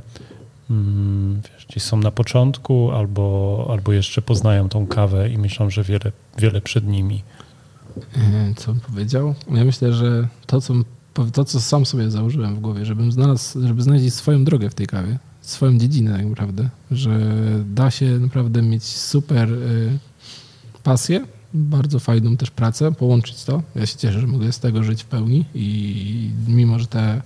wiesz, gdzieś są na początku albo, albo jeszcze poznają tą kawę i myślą, że wiele, wiele przed nimi. E, Co bym powiedział? Ja myślę, że to co, to, co sam sobie założyłem w głowie, żebym znalazł, żeby znaleźć swoją drogę w tej kawie, swoją dziedzinę tak naprawdę, że da się naprawdę mieć super y, pasję, bardzo fajną też pracę, połączyć to. Ja się cieszę, że mogę z tego żyć w pełni i mimo, że te,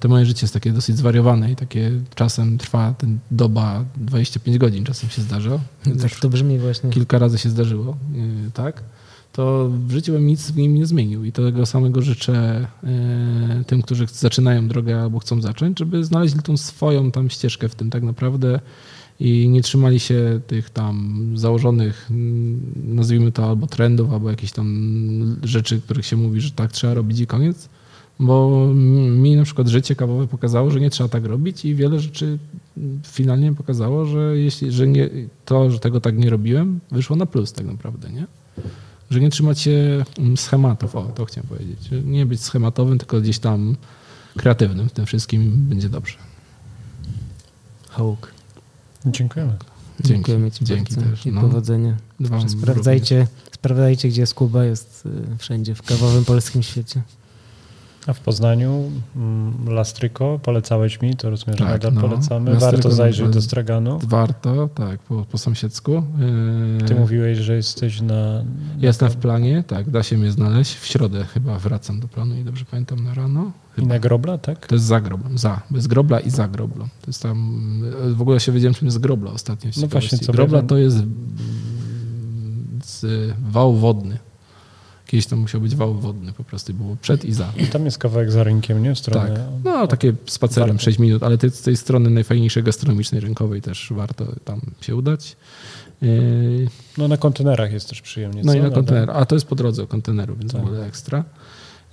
te moje życie jest takie dosyć zwariowane i takie czasem trwa ten doba 25 godzin, czasem się zdarza. Tak to brzmi właśnie. kilka razy się zdarzyło, yy, tak, to w życiu bym nic w nim nie zmienił i tego samego życzę yy, tym, którzy zaczynają drogę albo chcą zacząć, żeby znaleźli tą swoją tam ścieżkę w tym tak naprawdę i nie trzymali się tych tam założonych, mm, nazwijmy to albo trendów, albo jakichś tam rzeczy, których się mówi, że tak trzeba robić i koniec. Bo mi na przykład życie kawowe pokazało, że nie trzeba tak robić i wiele rzeczy finalnie pokazało, że jeśli, że nie, to, że tego tak nie robiłem, wyszło na plus tak naprawdę, nie? Że nie trzymać się mm, schematów, o, to chciałem powiedzieć. Że Nie być schematowym, tylko gdzieś tam kreatywnym w tym wszystkim będzie dobrze. Hołk. Dziękujemy. Dzięki. Dziękujemy Ci Dzięki bardzo też, i no. powodzenia. Sprawdzajcie, sprawdzajcie, gdzie jest Kuba, jest y, wszędzie w kawowym polskim świecie. A w Poznaniu mm, Lastryko polecałeś mi, to rozumiem, że Tak, nadal no. polecamy. Lastryko Warto zajrzeć do straganu. Warto, tak, po, po sąsiedzku. Ty mówiłeś, że jesteś na... na Jestem w planie, tak, da się mnie znaleźć. W środę chyba wracam do planu i dobrze pamiętam na rano. I Chyba. na grobla, tak? To jest za groblem, za. Bez grobla i za groblą. To jest tam, w ogóle się wiedziałem, czym jest grobla ostatnio. No właśnie, co Grobla to jest z wał wodny. Kiedyś to musiał być wał wodny po prostu, było przed i za. I tam jest kawałek za rynkiem, nie? W Tak, no takie spacerem Warto. 6 minut, ale z tej strony najfajniejszej gastronomicznej, rynkowej też warto tam się udać. Yy, No na kontenerach jest też przyjemnie. No co? i na kontener. A to jest po drodze o konteneru, więc Tak. w ogóle ekstra.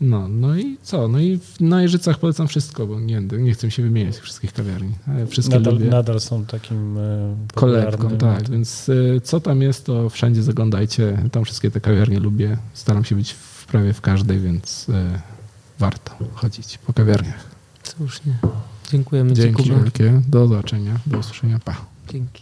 No, no i co? No i w- na Jeżycach polecam wszystko, bo nie, nie chcę mi się wymieniać tych wszystkich kawiarni. ale Wszystkie Nadal, lubię. nadal są takim e, Kolebką, tak. Więc y, co tam jest, to wszędzie zaglądajcie. Tam wszystkie te kawiarnie lubię. Staram się być w prawie w każdej, więc e, warto chodzić po kawiarniach. Słusznie. Dziękujemy Ci, Dzięki Kuba. wielkie. Do zobaczenia. Do usłyszenia. Pa. Dzięki.